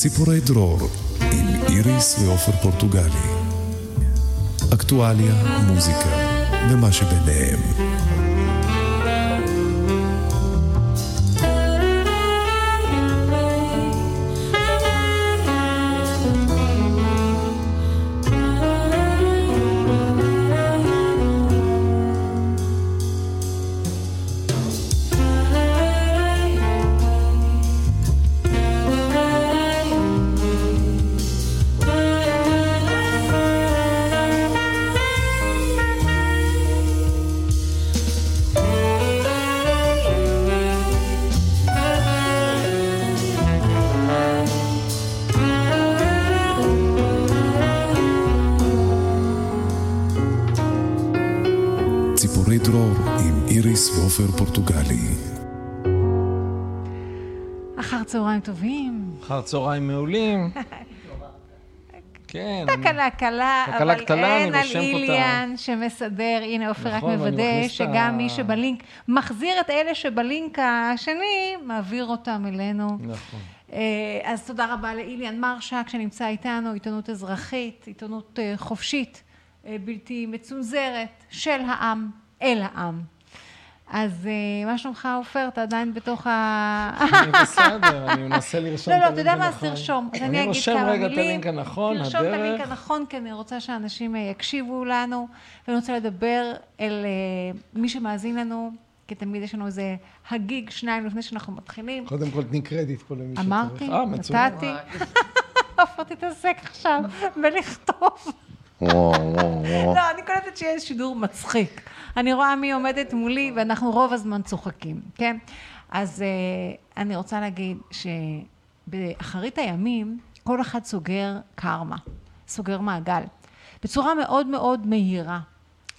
ציפורי דרור עם איריס ועופר פורטוגלי. אקטואליה, מוזיקה ומה שביניהם. אחר צהריים מעולים. כן. תקלה קלה, תקלה אבל קטנה, אין על איליאן שמסדר, הנה עופר רק נכון, ואני מוודא שגם ה- מי שבלינק, מחזיר את אלה שבלינק השני, מעביר אותם אלינו. נכון. אה, אז תודה רבה לאיליאן מרשק שנמצא איתנו, עיתונות אזרחית, עיתונות אה, חופשית, אה, בלתי מצונזרת, של העם, אל העם. אז אה, מה שלומך עופר? אתה עדיין בתוך ה... אני בסדר, אני מנסה לרשום לא, את לא, הלינק אתה יודע מה, אז הנכון. תרשום. אני אגיד רושם רגע את. הלינק הנכון, תרשום את הלינק הדרך. הנכון, כי אני רוצה שאנשים אה, יקשיבו לנו, ואני רוצה לדבר אל אה, מי שמאזין לנו, כי תמיד יש לנו איזה הגיג, שניים לפני שאנחנו מתחילים. קודם כל תני קרדיט פה למי שצריך. אמרתי. נתתי. עופר תתעסק עכשיו בלכתוב. לא, אני קולטת שיש שידור מצחיק. אני רואה מי עומדת מולי, ואנחנו רוב הזמן צוחקים, כן? אז uh, אני רוצה להגיד שבאחרית הימים, כל אחד סוגר קרמה, סוגר מעגל, בצורה מאוד מאוד מהירה.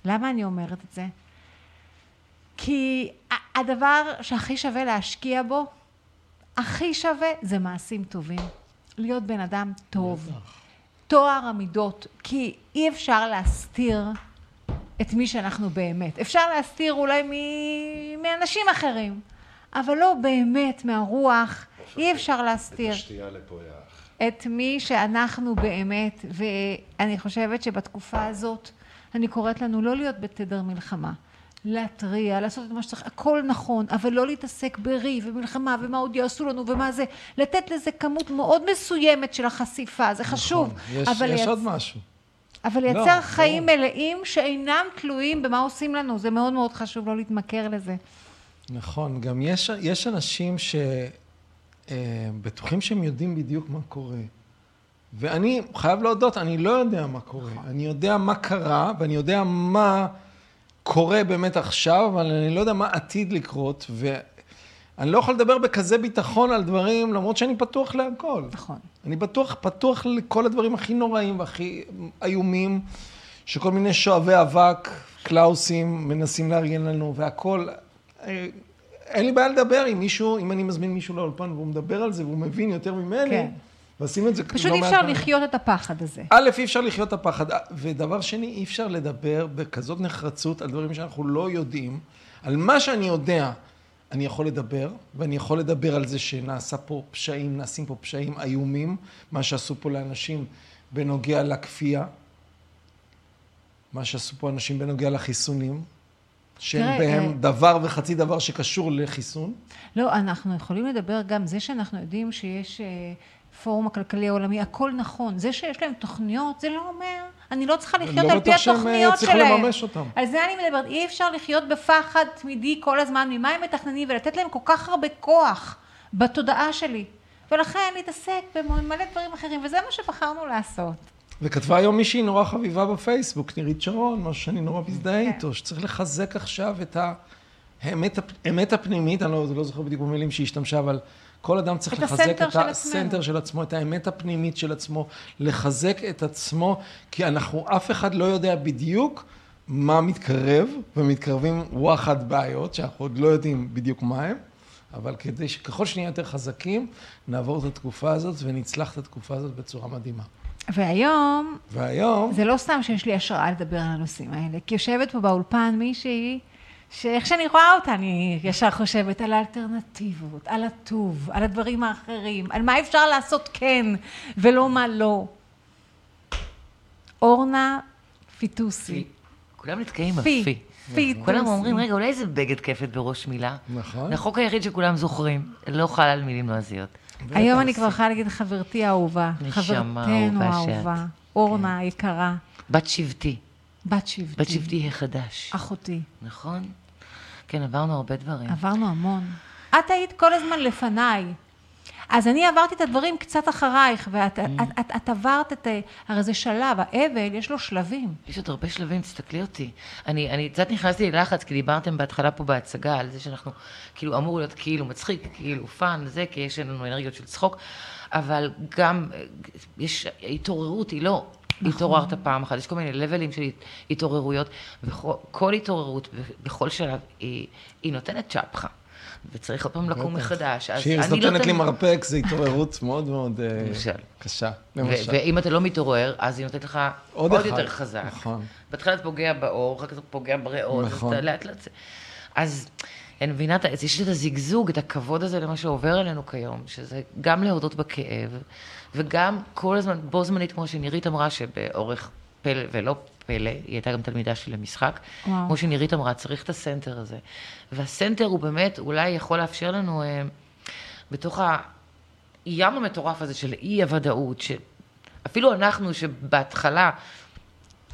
למה אני אומרת את זה? כי הדבר שהכי שווה להשקיע בו, הכי שווה, זה מעשים טובים. להיות בן אדם טוב. טוהר המידות, כי אי אפשר להסתיר את מי שאנחנו באמת. אפשר להסתיר אולי מ... מאנשים אחרים, אבל לא באמת מהרוח, אי אפשר להסתיר את מי שאנחנו באמת, ואני חושבת שבתקופה הזאת, אני קוראת לנו לא להיות בתדר מלחמה. להתריע, לעשות את מה שצריך, הכל נכון, אבל לא להתעסק בריב ומלחמה ומה עוד יעשו לנו ומה זה, לתת לזה כמות מאוד מסוימת של החשיפה, זה חשוב, נכון, יש- אבל, יש לייצ- עוד משהו. אבל לא, לייצר חיים ברור. מלאים שאינם תלויים במה עושים לנו, זה מאוד מאוד חשוב לא להתמכר לזה. נכון, גם יש, יש אנשים שבטוחים שהם יודעים בדיוק מה קורה. ואני חייב להודות, אני לא יודע מה קורה. אני יודע מה קרה, ואני יודע מה קורה באמת עכשיו, אבל אני לא יודע מה עתיד לקרות, ואני לא יכול לדבר בכזה ביטחון על דברים, למרות שאני פתוח להכל. נכון. אני בטוח, פתוח לכל הדברים הכי נוראים והכי איומים, שכל מיני שואבי אבק, קלאוסים, מנסים לארגן לנו, והכל. אה, אין לי בעיה לדבר עם מישהו, אם אני מזמין מישהו לאולפן והוא מדבר על זה והוא מבין יותר ממני, כן. ועשינו את זה פשוט לא אי אפשר. לחיות את הפחד הזה. א', אי אפשר לחיות את הפחד, ודבר שני, אי אפשר לדבר בכזאת נחרצות על דברים שאנחנו לא יודעים. על מה שאני יודע, אני יכול לדבר, ואני יכול לדבר על זה שנעשה פה פשעים, נעשים פה פשעים איומים, מה שעשו פה לאנשים בנוגע לכפייה, מה שעשו פה אנשים בנוגע לחיסונים, שאין בהם אה, דבר וחצי דבר שקשור לחיסון. לא, אנחנו יכולים לדבר גם, זה שאנחנו יודעים שיש אה, פורום הכלכלי העולמי, הכל נכון. זה שיש להם תוכניות, זה לא אומר, אני לא צריכה לחיות לא על פי בטוח שהם, אה, התוכניות שלהם. לממש אותם. על זה אני מדברת, אי אפשר לחיות בפחד תמידי כל הזמן ממה הם מתכננים ולתת להם כל כך הרבה כוח בתודעה שלי. ולכן להתעסק במלא דברים אחרים, וזה מה שבחרנו לעשות. וכתבה היום מישהי נורא חביבה בפייסבוק, נירית שרון, משהו שאני נורא מזדהה כן. איתו, שצריך לחזק עכשיו את האמת, האמת הפנימית, אני לא, לא זוכר בדיוק במילים שהיא השתמשה, אבל כל אדם צריך את לחזק הסנטר את של הסנטר. של עצמו, את האמת הפנימית של עצמו, לחזק את עצמו, כי אנחנו, אף אחד לא יודע בדיוק מה מתקרב, ומתקרבים וואחד בעיות, שאנחנו עוד לא יודעים בדיוק מה הם, אבל כדי שככל שנהיה יותר חזקים, נעבור את התקופה הזאת ונצלח את התקופה הזאת בצורה מדהימה. והיום, והיום... זה לא סתם שיש לי השראה לדבר על הנושאים האלה, כי יושבת פה באולפן מישהי שאיך שאני רואה אותה, אני ישר חושבת על האלטרנטיבות, על הטוב, על הדברים האחרים, על מה אפשר לעשות כן ולא מה לא. אורנה פיטוסי. כולם נתקעים על פי. פי. כולם אומרים, רגע, אולי זה בגד כפת בראש מילה? נכון. החוק היחיד שכולם זוכרים, לא חל על מילים לועזיות. היום אני כבר יכולה להגיד חברתי האהובה. חברתנו. האהובה. אורנה היקרה. בת שבטי, בת שבטי. בת שבטי החדש. אחותי. נכון? כן, עברנו הרבה דברים. עברנו המון. את היית כל הזמן לפניי. אז אני עברתי את הדברים קצת אחרייך, ואת את, את, את, את עברת את... הרי זה שלב, האבל, יש לו שלבים. יש עוד הרבה שלבים, תסתכלי אותי. אני, אני קצת נכנסתי ללחץ, כי דיברתם בהתחלה פה בהצגה על זה שאנחנו, כאילו, אמור להיות כאילו מצחיק, כאילו fun, זה, כי יש לנו אנרגיות של צחוק, אבל גם, אה, יש התעוררות, היא לא... נכון. התעוררת פעם אחת, יש כל מיני לבלים של התעוררויות, וכל התעוררות בכל שלב היא, היא נותנת צ'פחה, וצריך עוד פעם לקום. מחדש. שירס אני לא נותנת לי מרפק, זו התעוררות מאוד מאוד אה. קשה. למשל. ואם אתה לא מתעורר, אז היא נותנת לך עוד. יותר חזק. נכון. בהתחלה אתה פוגע בעור, אחר כך אתה פוגע בריאות, אז נכון. אתה לאט לאט... אז אני מבינה, יש את הזיגזוג, את הכבוד הזה למה שעובר עלינו כיום, שזה גם להודות בכאב, וגם כל הזמן, בו זמנית, כמו שנירית אמרה, שבאורך פלא ולא פלא, היא הייתה גם תלמידה שלי למשחק, וואו. כמו שנירית אמרה, צריך את הסנטר הזה. והסנטר הוא באמת, אולי יכול לאפשר לנו, אה, בתוך הים המטורף הזה של אי הוודאות, שאפילו אנחנו שבהתחלה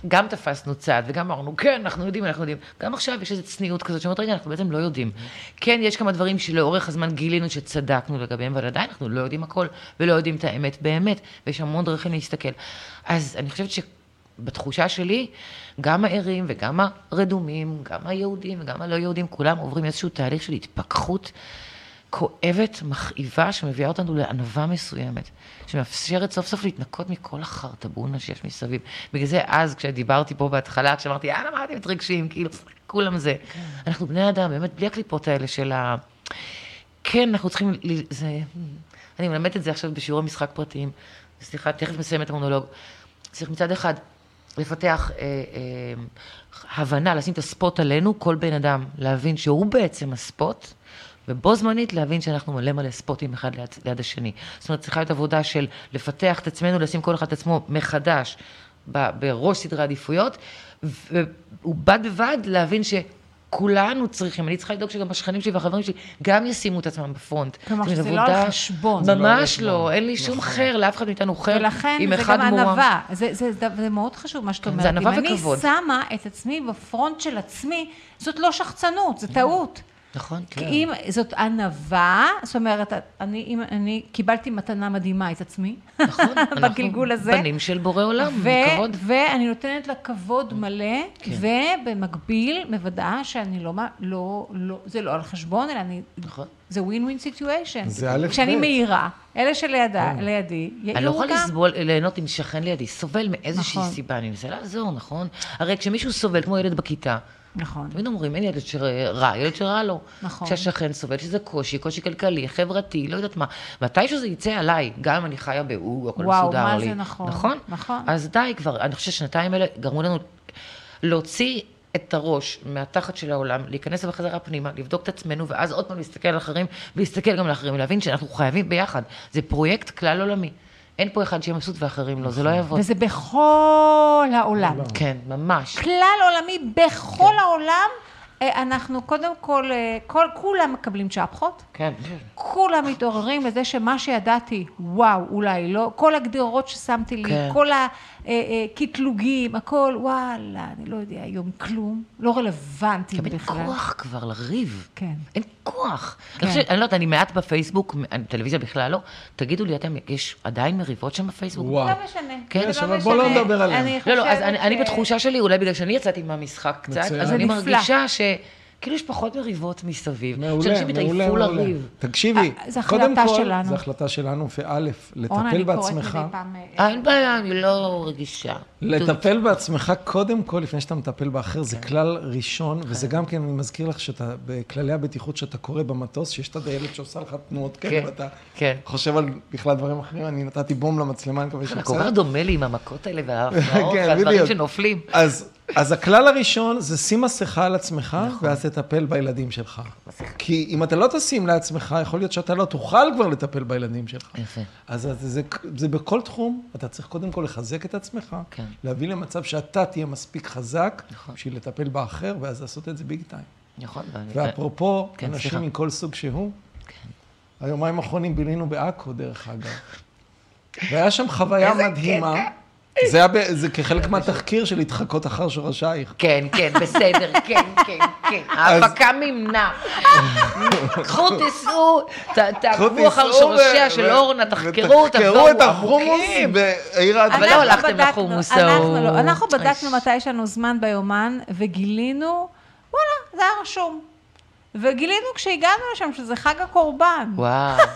גם תפסנו צעד וגם אמרנו, כן, אנחנו יודעים, אנחנו יודעים. גם עכשיו יש איזו צניעות כזאת שאומרת, רגע, אנחנו בעצם לא יודעים. כן, יש כמה דברים שלאורך הזמן גילינו שצדקנו לגביהם, אבל עדיין אנחנו לא יודעים הכל, ולא יודעים את האמת באמת, ויש המון דרכים להסתכל. אז אני חושבת שבתחושה שלי, גם הערים וגם הרדומים, גם היהודים וגם הלא יהודים, כולם עוברים איזשהו תהליך של התפכחות. כואבת, מכאיבה, שמביאה אותנו לענווה מסוימת, שמאפשרת סוף סוף להתנקות מכל החרטבונה שיש מסביב. בגלל זה אז, כשדיברתי פה בהתחלה, כשאמרתי, יאללה, מה אתם מתרגשים? כאילו, כולם זה. אנחנו בני אדם, באמת, בלי הקליפות האלה של ה... כן, אנחנו צריכים... זה... אני מלמדת את זה עכשיו בשיעורי משחק פרטיים. סליחה, תכף מסיים את המונולוג. צריך מצד אחד לפתח אה, אה, הבנה, לשים את הספוט עלינו, כל בן אדם, להבין שהוא בעצם הספוט, ובו זמנית להבין שאנחנו מלא מלא ספוטים אחד ליד, ליד השני. זאת אומרת, צריכה להיות עבודה של לפתח את עצמנו, לשים כל אחד את עצמו מחדש ב- בראש סדרי עדיפויות, ובד בבד להבין ש... כולנו צריכים, אני צריכה לדאוג שגם השכנים שלי והחברים שלי גם ישימו את עצמם בפרונט. כלומר, שזה לא על חשבון. זה לא ממש חשבון. לא, אין לי שום נכון. חר, לאף אחד מאיתנו חר. ולכן עם זה אחד גם. ענווה. זה, זה, זה, זה מאוד חשוב מה שאת אומרת. זה ענווה אם וכבוד. אני שמה את עצמי בפרונט של עצמי, זאת לא שחצנות, זו טעות. נכון? כי אם זאת ענווה, זאת אומרת, אני, אם אני קיבלתי מתנה מדהימה את עצמי, נכון. בגלגול הזה. אנחנו בנים של בורא עולם, ו- כבוד. ואני נותנת לה כבוד מלא, כן. ובמקביל מוודאה שאני לא, מה- לא, לא, זה לא על חשבון, אלא אני, נכון. זה ווין ווין סיטואשן. זה א' כשאני ב'. מאירה, אלה שלידי, לידי, אני לא יעירו יכולה גם. לסבול, ליהנות עם שכן לידי, סובל מאיזושהי נכון. סיבה, אני מנסה לעזור, נכון? הרי כשמישהו סובל, כמו ילד בכיתה, נכון. תמיד אומרים, אין ילד שרע, ילד שרע לו. נכון. כשהשכן סובל, שזה קושי, קושי כלכלי, חברתי, לא יודעת מה. מתישהו זה יצא עליי, גם אם אני חיה באו, הכל וואו, מסודר מה לי. זה נכון. נכון? נכון. אז די כבר, אני חושבת שהשנתיים האלה גרמו לנו להוציא את הראש מהתחת של העולם, להיכנס בחזרה פנימה, לבדוק את עצמנו, ואז עוד פעם להסתכל על אחרים, ולהסתכל גם על אחרים, ולהבין שאנחנו חייבים ביחד. זה פרויקט כלל עולמי. אין פה אחד שיהיה מבסוט ואחרים לא, זה לא יעבוד. וזה בכל העולם. כן, ממש. כלל עולמי, בכל כן. העולם, אה, אנחנו קודם כל, אה, כל, כולם מקבלים צ'פחות. כן. כולם מתעוררים לזה שמה שידעתי, וואו, אולי לא, כל הגדרות ששמתי לי, כן. כל הקטלוגים, הכל, וואלה, אני לא יודע היום כלום, לא רלוונטי גם אין בכלל. כוח כבר לריב. כן. אין כוח. כן. אני חושבת, אני לא יודעת, אני מעט בפייסבוק, טלוויזיה בכלל לא. תגידו לי, אתם, יש עדיין מריבות שם בפייסבוק? וואו. לא משנה. כן, זה יש, לא אבל בוא לא. נדבר עליהם. לא, לא, אז חושבת אני, אני ש- בתחושה שלי, אולי בגלל שאני יצאתי מהמשחק קצת, מצוין. אז אני נפלא. מרגישה ש... כאילו יש פחות מריבות מסביב. מעולה, שאנשים מעולה, התעייפו מעולה. לריב. תקשיבי, אה, קודם כל, שלנו. זו החלטה שלנו, וא', אורנה, לטפל אני קוראת בעצמך, מדי פעם, אה, אין בעיה, אני לא רגישה. לטפל בעצמך קודם כל, לפני שאתה מטפל באחר, כן. זה כלל ראשון, וזה גם כן, אני מזכיר לך שאתה, בכללי הבטיחות שאתה קורא במטוס, שיש את הדיילת שעושה לך תנועות כן, כאלה, ואתה כן. חושב על בכלל דברים אחרים, אני נתתי בום למצלמה, אני מקווה זה שאני כל כך דומה לי עם המכות האלה וההפרעות כן, והדברים. שנופלים. אז אז הכלל הראשון זה שים מסכה על עצמך, ואז תטפל בילדים שלך. כי אם אתה לא תשים לעצמך, יכול להיות שאתה לא תוכל כבר לטפל בילדים שלך. יפה. אז זה, זה, זה בכל תחום, אתה צריך קודם כל לחזק את עצמך, כן. להביא למצב שאתה תהיה מספיק חזק, נכון. בשביל לטפל באחר, ואז לעשות את זה ביג טיים. נכון. ואני- ואפרופו, כן, אנשים סליחה. מכל סוג שהוא, היומיים האחרונים בילינו בעכו, דרך אגב. והיה שם חוויה מדהימה. זה היה ב- זה כחלק מהתחקיר של להתחקות אחר שורשייך. כן, כן, בסדר, כן, כן, כן. ההפקה מימנה. קחו, תיסעו, ת- תעקבו אחר שורשיה של אורנה, תחקרו, תבואו את החומוס. בעיר העתיקה. אבל לא הלכתם בדקנו- לחומוס אנחנו ההוא. לא. אנחנו בדקנו איש. מתי יש לנו זמן ביומן, וגילינו, וואלה, זה היה רשום. וגילינו כשהגענו לשם שזה חג הקורבן. וואו.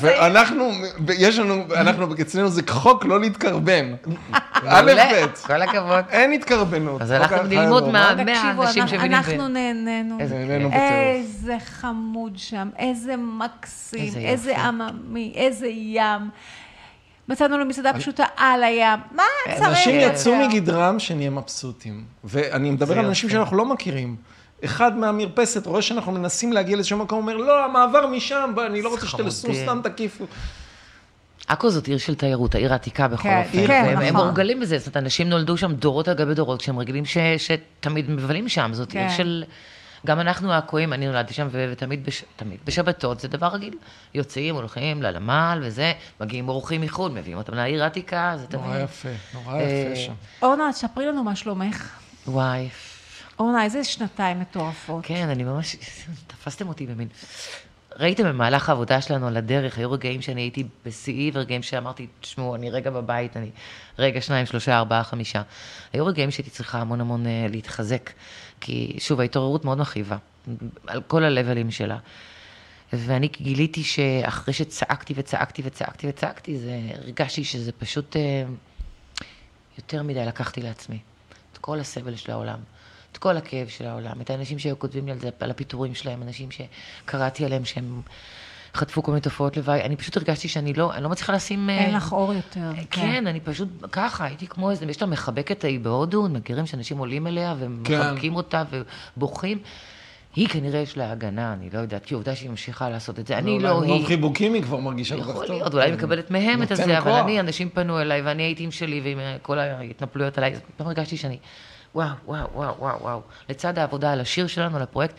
ואנחנו, יש לנו, אנחנו, אצלנו זה חוק לא להתקרבן. א', ב', כל הכבוד. אין התקרבנות. אז הלכתם ללמוד לא. מה- תקשיבו, אנשים אנחנו- שמבינים אנחנו ב- נהנינו. איזה חמוד שם, איזה מקסים, איזה. עממי, איזה ים. מצאנו לו מסעדה פשוטה על הים. מה צריך? אנשים יותר? יצאו מגדרם שנהיה מבסוטים. ואני מדבר על אנשים. שאנחנו לא מכירים. אחד מהמרפסת רואה שאנחנו מנסים להגיע לאיזשהו מקום, אומר, לא, המעבר משם, אני לא רוצה שתלסו. סתם תקיפו. עכו זאת עיר של תיירות, העיר העתיקה בכל כן, אופן. כן, והם- הם נכון. מורגלים בזה, זאת אומרת, אנשים נולדו שם דורות על גבי דורות, כשהם רגילים ש- שתמיד מבלים שם, זאת עיר כן. של... גם אנחנו העכואים, אני נולדתי שם, ו- ותמיד בש- תמיד בשבתות זה דבר רגיל. יוצאים, הולכים לנמל וזה, מגיעים אורחים מחו"ל, מביאים אותם לעיר העתיקה, זה נורא תמיד... יפה, נורא אה, יפה שם. אורנה, תספרי לנו מה שלומך. וואי, אורנה, איזה שנתיים מטורפות. כן, אני ממש, תפסתם אותי במין. ראיתם במהלך העבודה שלנו על הדרך, היו רגעים שאני הייתי בשיאי ורגעים שאמרתי, תשמעו, אני רגע בבית, אני רגע, שניים, שלושה, ארבעה, חמישה. היו רגעים שהייתי צריכה המון המון אה, להתחזק, כי שוב, ההתעוררות מאוד מכאיבה, על כל הלבלים שלה. ואני גיליתי שאחרי שצעקתי וצעקתי וצעקתי וצעקתי, זה, הרגשתי שזה פשוט אה, יותר מדי לקחתי לעצמי. את כל הסבל של העולם, כל הכאב של העולם, את האנשים שהיו כותבים לי על זה, על הפיטורים שלהם, אנשים שקראתי עליהם שהם חטפו כל מיני תופעות לוואי. אני פשוט הרגשתי שאני לא, אני לא מצליחה לשים... אה, אין לך אור יותר. כן, אני פשוט ככה, הייתי כמו איזה, יש לה מחבקת ההיא בהודו, מכירים שאנשים עולים אליה ומחבקים אותה ובוכים. היא כנראה יש לה הגנה, אני לא יודעת, כי עובדה שהיא ממשיכה לעשות את זה. אני לא אולי היא. מרוב חיבוקים היא כבר מרגישה כל כך יכול טוב. להיות, אולי היא מקבלת מהם את הזה, אבל. אני, אנשים פנו אליי, ואני הייתי עם שלי, ועם אה, כל ההתנפלויות עליי, אז פתאום הרגשתי שאני, וואו, וואו, וואו, וואו, וואו. לצד העבודה על השיר שלנו, על הפרויקט,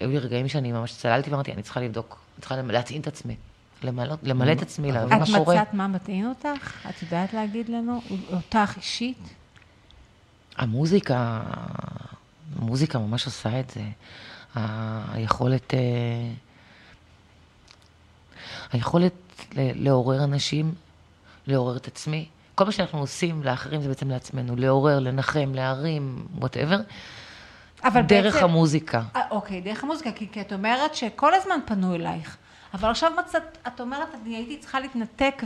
היו לי רגעים שאני ממש צללתי ואמרתי, אני צריכה לבדוק, אני צריכה להטעין את עצמי, למלא, למלא את עצמי, להבין מה את קורה. מצאת מה מטעין אותך? את יודעת להגיד לנו? אותך אישית? המוזיקה, המוזיקה ממש עושה את זה. היכולת, אה, היכולת לעורר אנשים, לעורר את עצמי. כל מה שאנחנו עושים לאחרים זה בעצם לעצמנו, לעורר, לנחם, להרים, וואטאבר, אבל דרך בעצם- המוזיקה. אה, אוקיי, דרך המוזיקה, כי, כי את אומרת שכל הזמן פנו אלייך, אבל עכשיו מצאת, את אומרת, אני הייתי צריכה להתנתק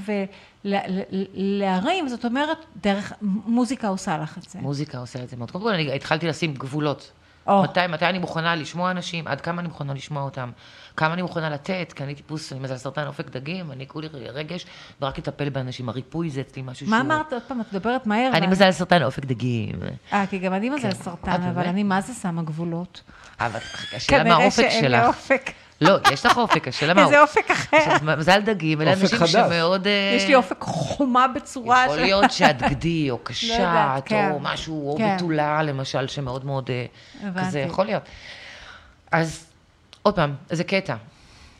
ולהרים, זאת אומרת, דרך, מוזיקה עושה לך את זה. מוזיקה עושה את זה מאוד. קודם כל, אני התחלתי לשים גבולות. או. מתי, מתי אני מוכנה לשמוע אנשים, עד כמה אני מוכנה לשמוע אותם, כמה אני מוכנה לתת, כי אני טיפוס, אני מזל סרטן אופק דגים, אני כולי רגש, ורק לטפל באנשים. הריפוי זה אצלי משהו מה שהוא... אמרת? עוד פעם, את מדברת מהר. אני מזל סרטן אופק דגים. אה, כי גם אני מזל כן. סרטן, אבל? אני מה זה שמה גבולות? אבל השאלה מה כנראה האופק שאין לי שלך. אופק. לא, יש לך אופק, השאלה מה איזה אופק אחר. עכשיו, מזל דגים, אלה אנשים חדש. שמאוד... אה, יש לי אופק חומה בצורה יכול של... להיות שאת גדי, או יודעת, קשת, כן. או משהו, או כן. בתולה, למשל, שמאוד מאוד... אה. כזה, יכול להיות. אז עוד פעם, זה קטע.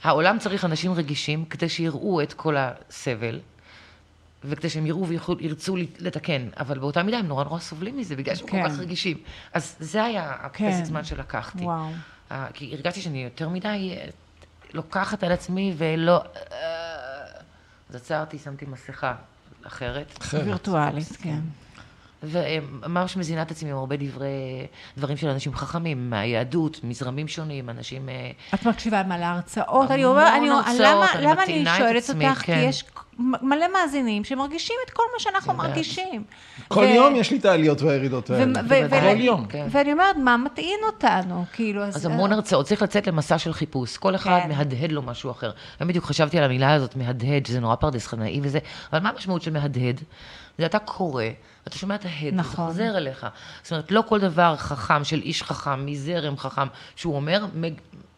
העולם צריך אנשים רגישים כדי שיראו את כל הסבל, וכדי שהם יראו וירצו לתקן, אבל באותה מידה הם נורא נורא סובלים מזה, בגלל שהם כן. כל כך רגישים. אז זה היה כן. הפסק זמן שלקחתי. וואו. אה, כי הרגשתי שאני יותר מדי אה, לוקחת על עצמי ולא... אה, אז עצרתי, שמתי מסכה אחרת. אחרת. וירטואלית, כן. וממש מזינה את עצמי עם הרבה דברי, דברים של אנשים חכמים, מהיהדות, מזרמים שונים, אנשים... אה, את מקשיבה מה להרצאות? אני אומרת, אני אומרת, הרצאות, למה אני למה אני שואלת עצמי, אותך? כי כן. יש מ- מלא מאזינים שמרגישים את כל מה שאנחנו מרגישים. כל ו- יום יש לי את העליות והירידות ו- האלה. ו- בוודאי. ול- יום. כן. ואני אומרת, מה מטעין אותנו? כאילו, אז המון הרצאות, צריך לצאת למסע של חיפוש. כל אחד כן. מהדהד לו משהו אחר. היום בדיוק חשבתי על המילה הזאת, מהדהד, שזה נורא פרדס חנאי וזה, אבל מה המשמעות של מהדהד? זה אתה קורא, ואתה שומע את ההד, נכון. וזה חוזר אליך. זאת אומרת, לא כל דבר חכם, של איש חכם, מזרם חכם, שהוא אומר,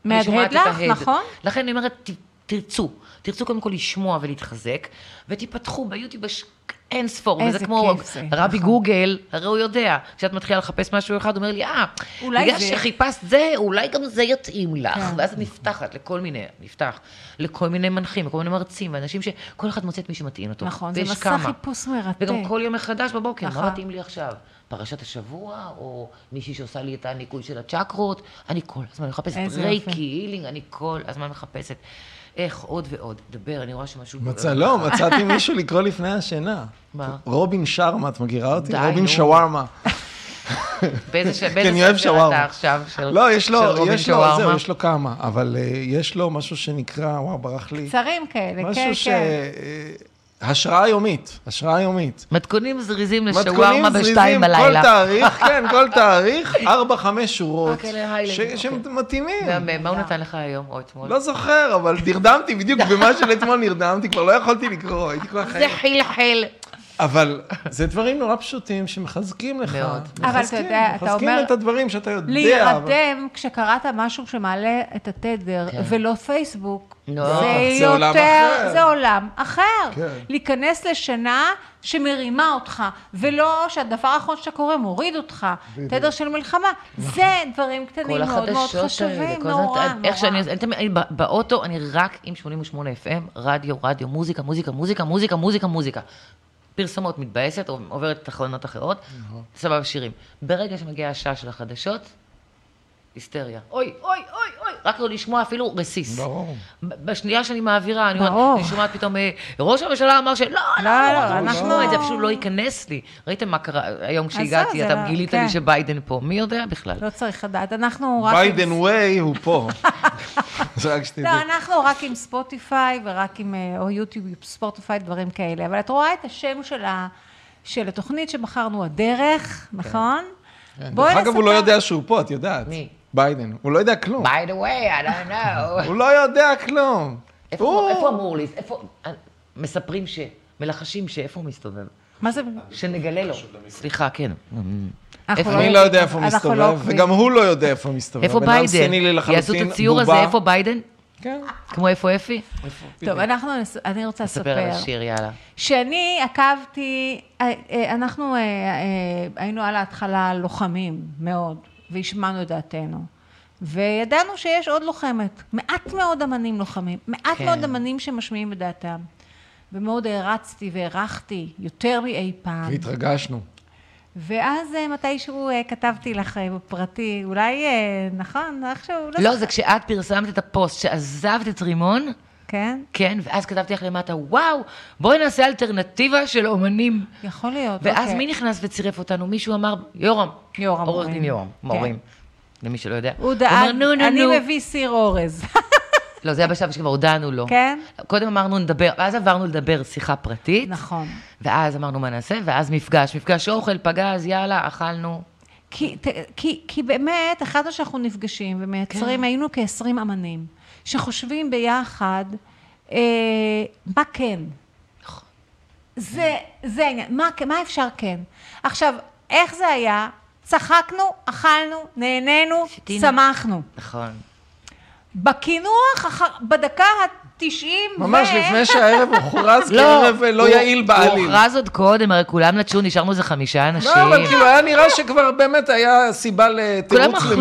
מהדהד לך, ההד. נכון. לכן אני אומרת, תרצו. תרצו קודם כל לשמוע ולהתחזק, ותיפתחו ביוטיוב, יש אין ספור, וזה כמו זה, רבי נכון. גוגל, הרי הוא יודע. כשאת מתחילה לחפש משהו אחד, הוא אומר לי, אה, בגלל זה- שחיפשת זה, אולי גם זה יתאים לך. כן. ואז את נפתחת לכל מיני, נפתח, לכל מיני מנחים, לכל מיני מרצים, ואנשים שכל אחד מוצא את מי שמתאים אותו. נכון, זה מסע כמה. חיפוש מרתק. וגם כל יום מחדש בבוקר, נכון. מה מתאים לי עכשיו? פרשת השבוע, או מישהי שעושה לי את הניקוי של הצ'קרות, אני כל הזמן מחפשת רייקי. הילינג, אני כל הזמן מחפשת. איך עוד ועוד, דבר, אני רואה שמשהו... מצא, לא, מצאתי מישהו לקרוא לפני השינה. מה? רובין שרמה, את מכירה אותי? די, רובין. שווארמה. באיזה ש- כי באיזה אני אוהב ספר שווארמה. אתה עכשיו? של- לא, יש לו, רובין יש לו, שווארמה? זהו, יש לו כמה, אבל אה, יש לו משהו שנקרא, וואו, ברח לי. קצרים כאלה, כן, משהו ש... כן. אה, השראה יומית, השראה יומית. מתכונים זריזים מתכונים לשווארמה זריזים, בשתיים בלילה. כל תאריך, כן, כל תאריך, ארבע, חמש שורות, ש- אוקיי. שמתאימים. מהמם, מה הוא נתן לך היום או אתמול? לא זוכר, אבל נרדמתי בדיוק במה של אתמול נרדמתי, כבר לא יכולתי לקרוא, הייתי כל זה החיים. חלחל. אבל זה דברים נורא פשוטים שמחזקים לך. מאוד. אבל אתה מחזקים, יודע, אתה מחזקים אומר- את הדברים שאתה יודע. אבל- להירדם כשקראת משהו שמעלה את התדר, כן. ולא פייסבוק, לא, זה זה עולם יותר, אחר. זה עולם אחר. כן. להיכנס לשינה שמרימה אותך, ולא שהדבר האחרון שאתה קורא מוריד אותך, תדר של מלחמה. זה דברים קטנים מאוד מאוד החדשות האלה, חשובים, נורא, הזמן, איך שאני, נורא. אני באוטו, אני רק עם 88 FM, רדיו, רדיו, מוזיקה, מוזיקה, מוזיקה, מוזיקה, מוזיקה, מוזיקה. פרסומות מתבאסת, או עוברת תחנות אחרות, סבבה שירים. ברגע שמגיעה השעה של החדשות, היסטריה. אוי, אוי, אוי, אוי, רק לא לשמוע אפילו רסיס. ברור. בשנייה שאני מעבירה, אני, ברור. אומרת, אני שומעת פתאום, אה, ראש הממשלה אמר שלא, לא, לא, לא, לא, לא, אנחנו- את זה, אפילו לא ייכנס לי. ראיתם מה קרה היום כשהגעתי, אתה גילית כן. לי שביידן פה, מי יודע בכלל? לא צריך לדעת, אנחנו רק... ביידן ווי הוא פה. זה רק שתדעי. לא, אנחנו רק עם ספוטיפיי ורק עם, אה, או יוטיוב, ספוטיפיי, דברים כאלה. אבל את רואה את השם של, התוכנית שבחרנו, הדרך, נכון? כן, דרך אגב, הוא לא יודע שהוא פה, את יודעת. מי? ביידן. הוא לא יודע כלום. by the way, I don't know. הוא לא יודע כלום. איפה איפה אמור לי? איפה... מספרים ש... מלחשים שאיפה הוא מסתובב? מה זה? שנגלה לו. סליחה, כן. איפה- לא אני לא יודע איפה הוא מסתובב, לא עוקבים. וגם הוא לא יודע איפה הוא מסתובב. איפה ביידן? יעשו את הציור הזה. איפה ביידן? כן. כמו איפה אפי? טוב, אנחנו, אני רוצה ספר על לספר. השיר, יאללה. שאני עקבתי, אה, אה, אנחנו אה, היינו על ההתחלה לוחמים מאוד, והשמענו את דעתנו. וידענו שיש עוד לוחמת, מעט מאוד אמנים לוחמים, מעט כן. מאוד אמנים שמשמיעים את דעתם. ומאוד הערצתי והערכתי, יותר מאי פעם. והתרגשנו. ואז אה, מתישהו אה, כתבתי לך אה, בפרטי, אולי, נכון, איכשהו, לא לא. זה כשאת פרסמת את הפוסט שעזבת את רימון, כן? כן, ואז כתבתי לך למטה, וואו, בואי נעשה אלטרנטיבה של אומנים. יכול להיות, ואז אוקיי. מי נכנס וצירף אותנו? מישהו אמר, יורם. יורם עורך. דין יורם, כן. מורים. למי שלא יודע. הוא אומר, דאג, נו, נו, אני נו. מביא סיר אורז. לא, זה היה בשלב שכבר הודענו לו. כן? קודם אמרנו נדבר, ואז עברנו לדבר שיחה פרטית. נכון. ואז אמרנו מה נעשה, ואז מפגש, מפגש אוכל, פגז, יאללה, אכלנו. כי, כי, כי באמת, החלטנו שאנחנו נפגשים ומייצרים, כן. היינו כ-20 אמנים, שחושבים ביחד אה, מה כן. זה, זה העניין, מה, מה אפשר כן? עכשיו, איך זה היה? צחקנו, אכלנו, נהנינו, שתינו. שמחנו. נכון. בקינוח, בדקה 90 ו... ממש לפני שהערב הוכרז כערב לא, אה, לא יעיל בעליל. הוא הוכרז עוד קודם, הרי כולם נטשו, נשארנו איזה חמישה לא, אנשים. לא, אבל כאילו היה נראה שכבר באמת היה סיבה לתירוץ למסיבה.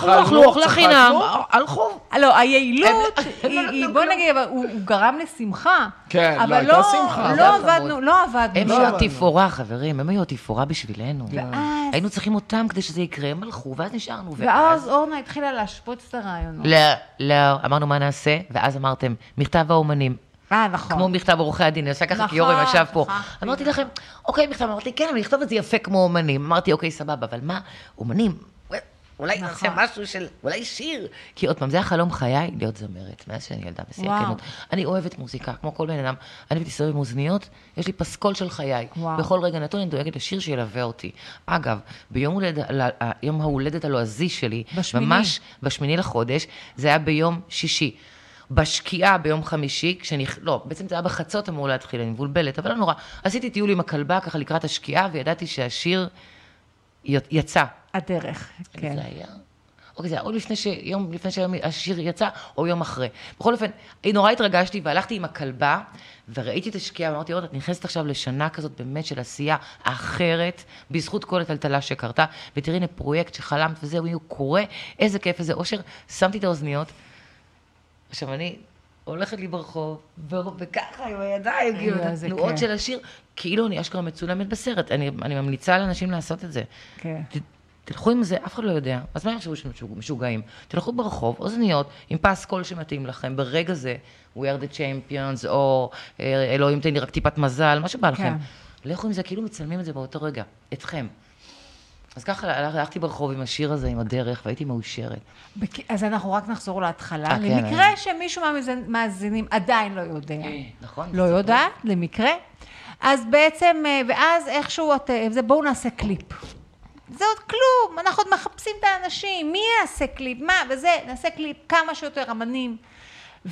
כולם אכלו, אכלו, חינם. הלכו. לא, היעילות, בוא נגיד, הוא גרם לשמחה. כן, לא הייתה לא- שמחה. אבל לא עבדנו, לא עבדנו. הם היו התפאורה, חברים, הם היו התפאורה בשבילנו. ואז... היינו צריכים אותם כדי שזה יקרה, הם הלכו, ואז נשארנו. ואז אורנה התחילה להשפוץ את הרעיונות. לא, לא, אמרנו מה נעשה, ואז אמרתם, מכתב האומנים. אה, נכון. כמו מכתב עורכי הדין, אני עושה ככה נכון, כי יורם ישב פה. שכחתי. אמרתי לכם, אוקיי, מכתב, אמרתי, כן, אבל לכתוב את זה יפה כמו אומנים. אמרתי, אוקיי, סבבה, אבל מה, אומנים, אולי נכון. נעשה משהו של, אולי שיר. כי עוד פעם, זה החלום חיי, להיות זמרת, מאז שאני ילדה בשיא. הכנות. אני אוהבת מוזיקה, כמו כל בן אדם. אני מסתובב עם אוזניות, יש לי פסקול של חיי. וואו. בכל רגע נתון אני דואגת לשיר שילווה אותי. אגב, ביום הולד, יום ההולדת הלועזי שלי, בשמיני. ממש בשמיני לחודש, זה היה ביום שישי. בשקיעה ביום חמישי, כשנכ... לא, בעצם זה היה בחצות אמור להתחיל, אני מבולבלת, אבל לא נורא. עשיתי טיול עם הכלבה ככה לקראת השקיעה, וידעתי שהשיר יצא. הדרך, כן. זה היה? אוקיי, זה היה או לפני שיום, לפני שהיום השיר יצא, או יום אחרי. בכל אופן, נורא התרגשתי, והלכתי עם הכלבה, וראיתי את השקיעה, ואמרתי, עוד, את נכנסת עכשיו לשנה כזאת באמת של עשייה אחרת, בזכות כל הטלטלה שקרתה, ותראי, הנה פרויקט שחלמת וזהו, הוא קורה, איזה כיף, איזה אושר. שמתי את האוזניות, עכשיו אני הולכת לי ברחוב, וככה עם הידיים, כאילו, את התנועות. של השיר, כאילו אני אשכרה מצולמת בסרט. אני, אני ממליצה לאנשים לעשות את זה. כן. תלכו עם זה, אף אחד לא יודע. אז מה יחשבו משוג- משוגעים? תלכו ברחוב, אוזניות, עם פסקול שמתאים לכם, ברגע זה, We are the champions, או אה, אלוהים תן לי רק טיפת מזל, מה שבא לכם. לכו עם זה, כאילו מצלמים את זה באותו רגע, אתכם. אז ככה הלכ- הלכתי ברחוב עם השיר הזה, עם הדרך, והייתי מאושרת. בק- אז אנחנו רק נחזור להתחלה, אה, כן, למקרה אני- שמישהו מהמאזינים עדיין לא יודע. נכון? לא יודעת, למקרה. אז בעצם, ואז איכשהו, את, זה, בואו נעשה קליפ. זה עוד כלום, אנחנו עוד מחפשים את האנשים, מי יעשה קליפ, מה, וזה, נעשה קליפ כמה שיותר אמנים.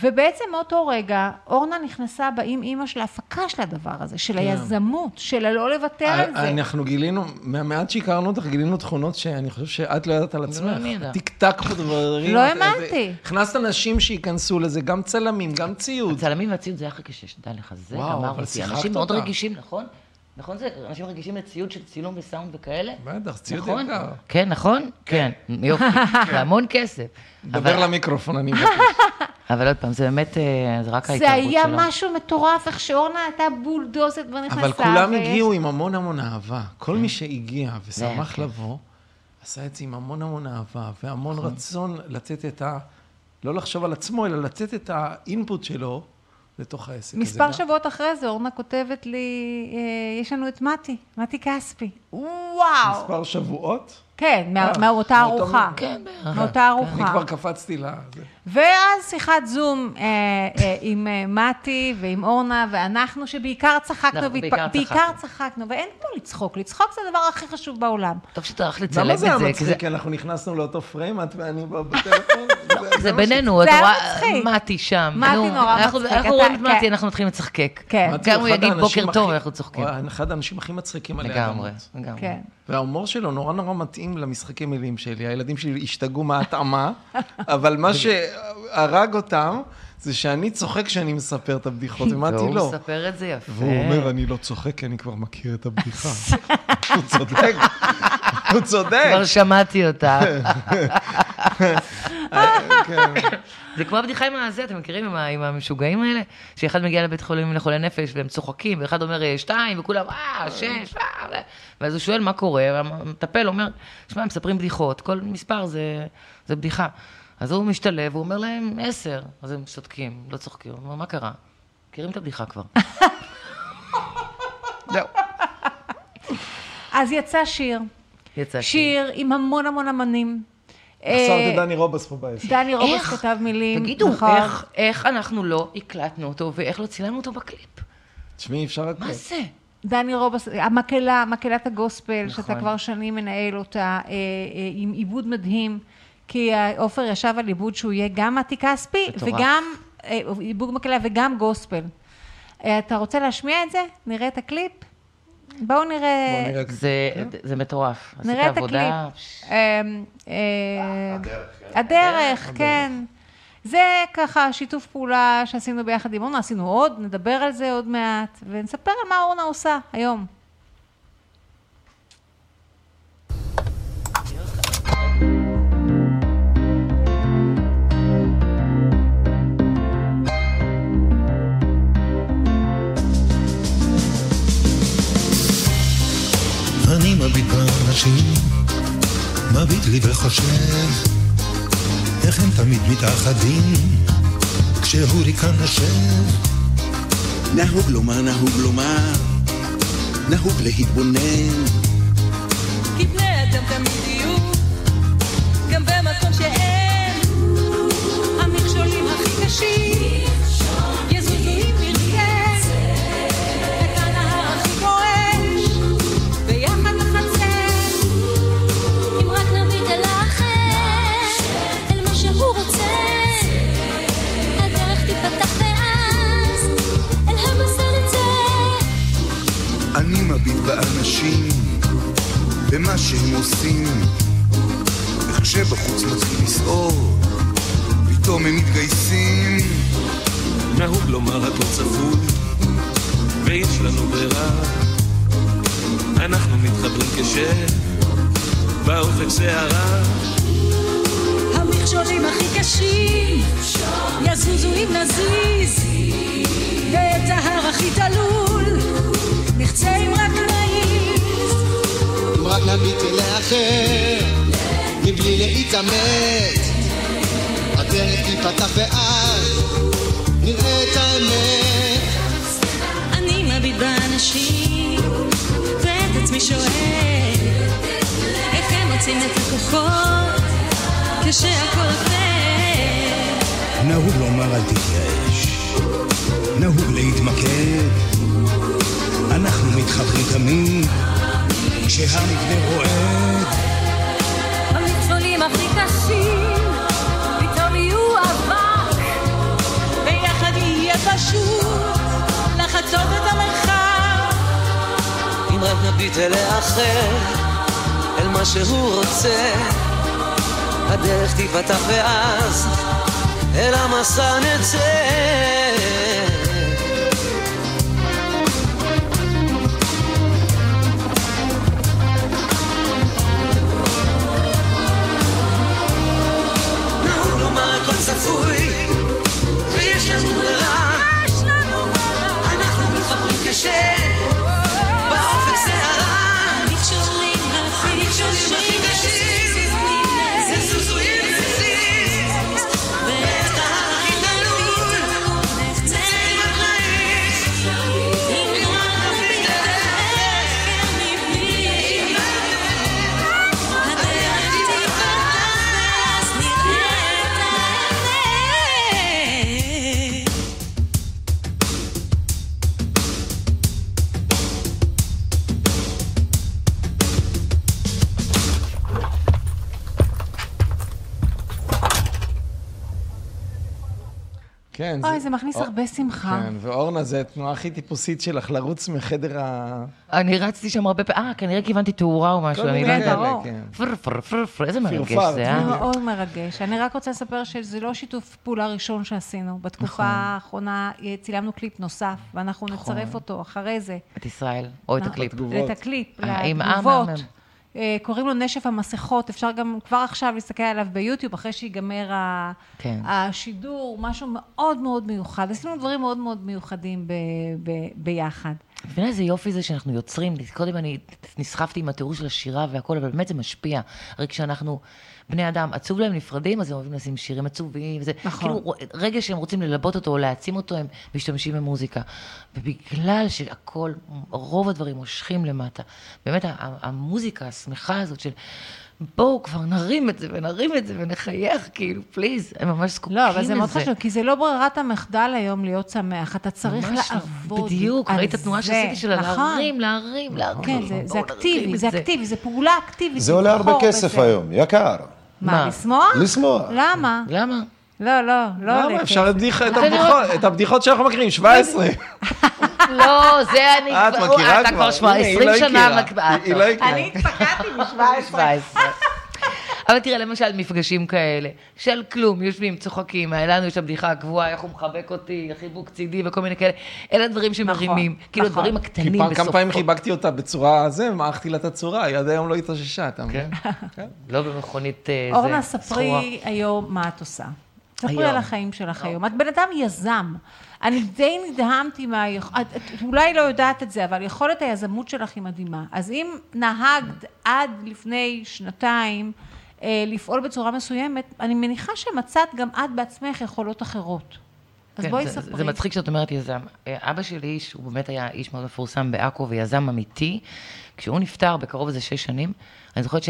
ובעצם מאותו רגע, אורנה נכנסה כאם אימא של ההפקה של הדבר הזה, של היזמות, של הלא לוותר על זה. אנחנו גילינו, מהמעט שהכרנו אותך, גילינו תכונות שאני חושב שאת לא ידעת על עצמך. אני ידע. טיק-טק פה דברים. לא האמנתי. הכנסת אנשים שייכנסו לזה, גם צלמים, גם ציוד. הצלמים והציוד זה היה אחרי כשש, דע לך, זה גמר אותי. אנשים מאוד. רגישים, נכון? נכון זה? אנשים רגישים לציוד של צילום וסאונד וכאלה? בטח, ציוד נכון? יקר. כן, נכון? כן. יופי. זה המון כסף. דבר אבל- למיקרופון, אני מבקש. אבל עוד פעם, זה באמת, אה, זה רק זה ההתערבות שלו. היה משהו מטורף, איך שאורנה הייתה בולדוזת ונכנסה. אבל כולם ויש- הגיעו עם המון המון אהבה. כל כן. מי שהגיע ושמח. לבוא, עשה את זה עם המון המון אהבה, והמון נכון. רצון לתת את ה... לא לחשוב על עצמו, אלא לתת את האינפוט שלו לתוך העסק הזה. מספר. שבועות אחרי זה, אורנה כותבת לי, אה, יש לנו את מתי, מתי כספי. וואו. מספר שבועות? כן, מה- אה, מאותה ארוחה. כן, בערך. מאותה אני ארוחה. כבר קפצתי לזה. ואז שיחת זום אה, אה, עם אה, מתי ועם אורנה, ואנחנו שבעיקר צחקנו, נכון, והתפ- בעיקר בעיקר צחקנו. ואין כמו לצחוק. לצחוק זה הדבר הכי חשוב בעולם. טוב הולך לצלם למה את זה היה זה, כי מצחיק? זה- כי אנחנו נכנסנו לאותו פריים, את ואני בטלפון? זה מה בינינו, היה רואה. מתי שם. מתי נו, נורא אנחנו- מצחיק, אנחנו רואים את מתי, כן. אנחנו מתחילים לצחקק. כן. גם הוא יגיד בוקר טוב, אנחנו צוחקים. הוא אחד האנשים הכי מצחיקים עלי לגמרי. לגמרי. כן. וההומור שלו נורא נורא מתאים למשחקי מילים שלי. הילדים שלי השתגעו מההתאמה, אבל מה שהרג אותם, זה שאני צוחק כשאני מספר את הבדיחות, ומתי והוא לא. מספר את זה יפה. והוא אומר, אני לא צוחק כי אני כבר מכיר את הבדיחה. הוא צודק, הוא צודק. כבר שמעתי אותה. כן. זה כמו הבדיחה עם הזה, אתם מכירים עם המשוגעים האלה? שאחד מגיע לבית חולים לחולי נפש והם צוחקים, ואחד אומר "אה, שתיים, וכולם, אה, שש, אה, ו-" ואז הוא שואל מה קורה, והמטפל אומר, שמע, מספרים בדיחות, כל מספר זה בדיחה. אז הוא משתלב, הוא אומר להם עשר, אז הם שותקים, לא צוחקים, הוא אומר, מה קרה? מכירים את הבדיחה כבר. זהו, אז יצא שיר. יצא שיר עם המון המון אמנים. חסרתי אה, דני רובס פה בעסק. דני רובס? כתב מילים. תגידו, נכון. איך, איך אנחנו לא הקלטנו אותו ואיך לא צילמנו אותו בקליפ? תשמעי, אפשר רק... מה זה? דני רובס, המקהלה, מקהלת הגוספל, נכון. שאתה כבר שנים מנהל אותה, אה, אה, עם עיבוד מדהים, כי עופר ישב על עיבוד שהוא יהיה גם מתי כספי. וגם אה, עיבוד מקהלה וגם גוספל. אה, אתה רוצה להשמיע את זה? נראה את הקליפ? בואו נראה, נראה. זה, זה מטורף. נראה את. הקליפ. אה, אה, הדרך, כן. זה ככה שיתוף פעולה שעשינו ביחד עם אורנה, עשינו עוד, נדבר על זה עוד מעט, ונספר על מה אורנה עושה היום. מביט באנשים, מביט לי וחושב, איך הם תמיד מתאחדים, כשהוריקן נשב. נהוג לומר, נהוג לומר, נהוג להתבונן, כי בני אדם תמיד כן, אוי, זה מכניס הרבה שמחה. כן, ואורנה, זה התנועה הכי טיפוסית שלך, לרוץ מחדר ה... אני רצתי שם הרבה פעמים, אה, כנראה כיוונתי תאורה או משהו, אני לא יודעת. כן. פר פר פר פר, איזה מרגש פרפר, זה, זה אה? מאוד מרגש. אני רק רוצה לספר שזה לא שיתוף פעולה ראשון שעשינו. בתקופה האחרונה אה, צילמנו קליפ נוסף, ואנחנו נצרף אותו אחרי זה. את ישראל, או את הקליפ. את הקליפ, אה, לתגובות. אה, קוראים לו נשף המסכות, אפשר גם כבר עכשיו להסתכל עליו ביוטיוב, אחרי שיגמר כן. השידור, משהו מאוד מאוד מיוחד. עשינו דברים מאוד מאוד מיוחדים ב- ב- ביחד. את מבינה איזה יופי זה שאנחנו יוצרים, קודם אני נסחפתי עם התיאור של השירה והכל, אבל באמת זה משפיע. הרי כשאנחנו בני אדם, עצוב להם נפרדים, אז הם אוהבים לשים שירים עצובים, וזה נכון. כאילו רגע שהם רוצים ללבות אותו או להעצים אותו, הם משתמשים במוזיקה. ובגלל שהכל, רוב הדברים מושכים למטה, באמת המוזיקה השמחה הזאת של... בואו כבר נרים את זה ונרים את זה ונחייך, כאילו, פליז, הם ממש זקוקים לזה. לא, אבל זה מאוד חשוב, כי זה לא ברירת המחדל היום להיות שמח, אתה צריך ממש לא. לעבוד בדיוק, על ראית התנועה. שעשיתי שלה נכון. להרים, להרים, להרים. כן, זה- זה בואו אקטיבי, זה אקטיבי, זה פעולה אקטיבית. זה עולה הרבה כסף. היום, יקר. מה? לשמוח? לשמוח. למה? למה? לא, לא, לא למה? אפשר להדיח את הבדיחות- את הבדיחות שאנחנו מכירים, 17. לא, זה אני אה, את כבר- מכירה אתה כבר? כבר הנה, היא 20 לא שנה. מקבעת. היא- לא הכירה. אני התפקדתי ב-17. 17. אבל תראה, למשל, מפגשים כאלה, של כלום, יושבים, צוחקים, לנו יש הבדיחה הקבועה, איך הוא מחבק אותי, חיבוק צידי וכל מיני כאלה, אלה דברים שמרימים, כאילו נכון. הדברים הקטנים בסופו. כמה פעמים חיבקתי אותה בצורה זה, מעכתי לה את הצורה, היא עד היום לא התאוששה, אתה מבין? לא במכונית אה, זה, אורנה, סחורה. ספרי היום מה את עושה. ספרי. על החיים שלך היום. את בן אדם יזם. אני די נדהמתי מה... את את אולי לא יודעת את זה, אבל יכולת היזמות שלך היא מדהימה. אז אם נהגת עד לפני שנתיים אה, לפעול בצורה מסוימת, אני מניחה שמצאת גם את בעצמך יכולות אחרות. אז כן, בואי ספרי. זה מצחיק שאת אומרת יזם. אה, אבא שלי, שהוא באמת היה איש מאוד מפורסם בעכו ויזם אמיתי, כשהוא נפטר בקרוב איזה שש שנים, אני זוכרת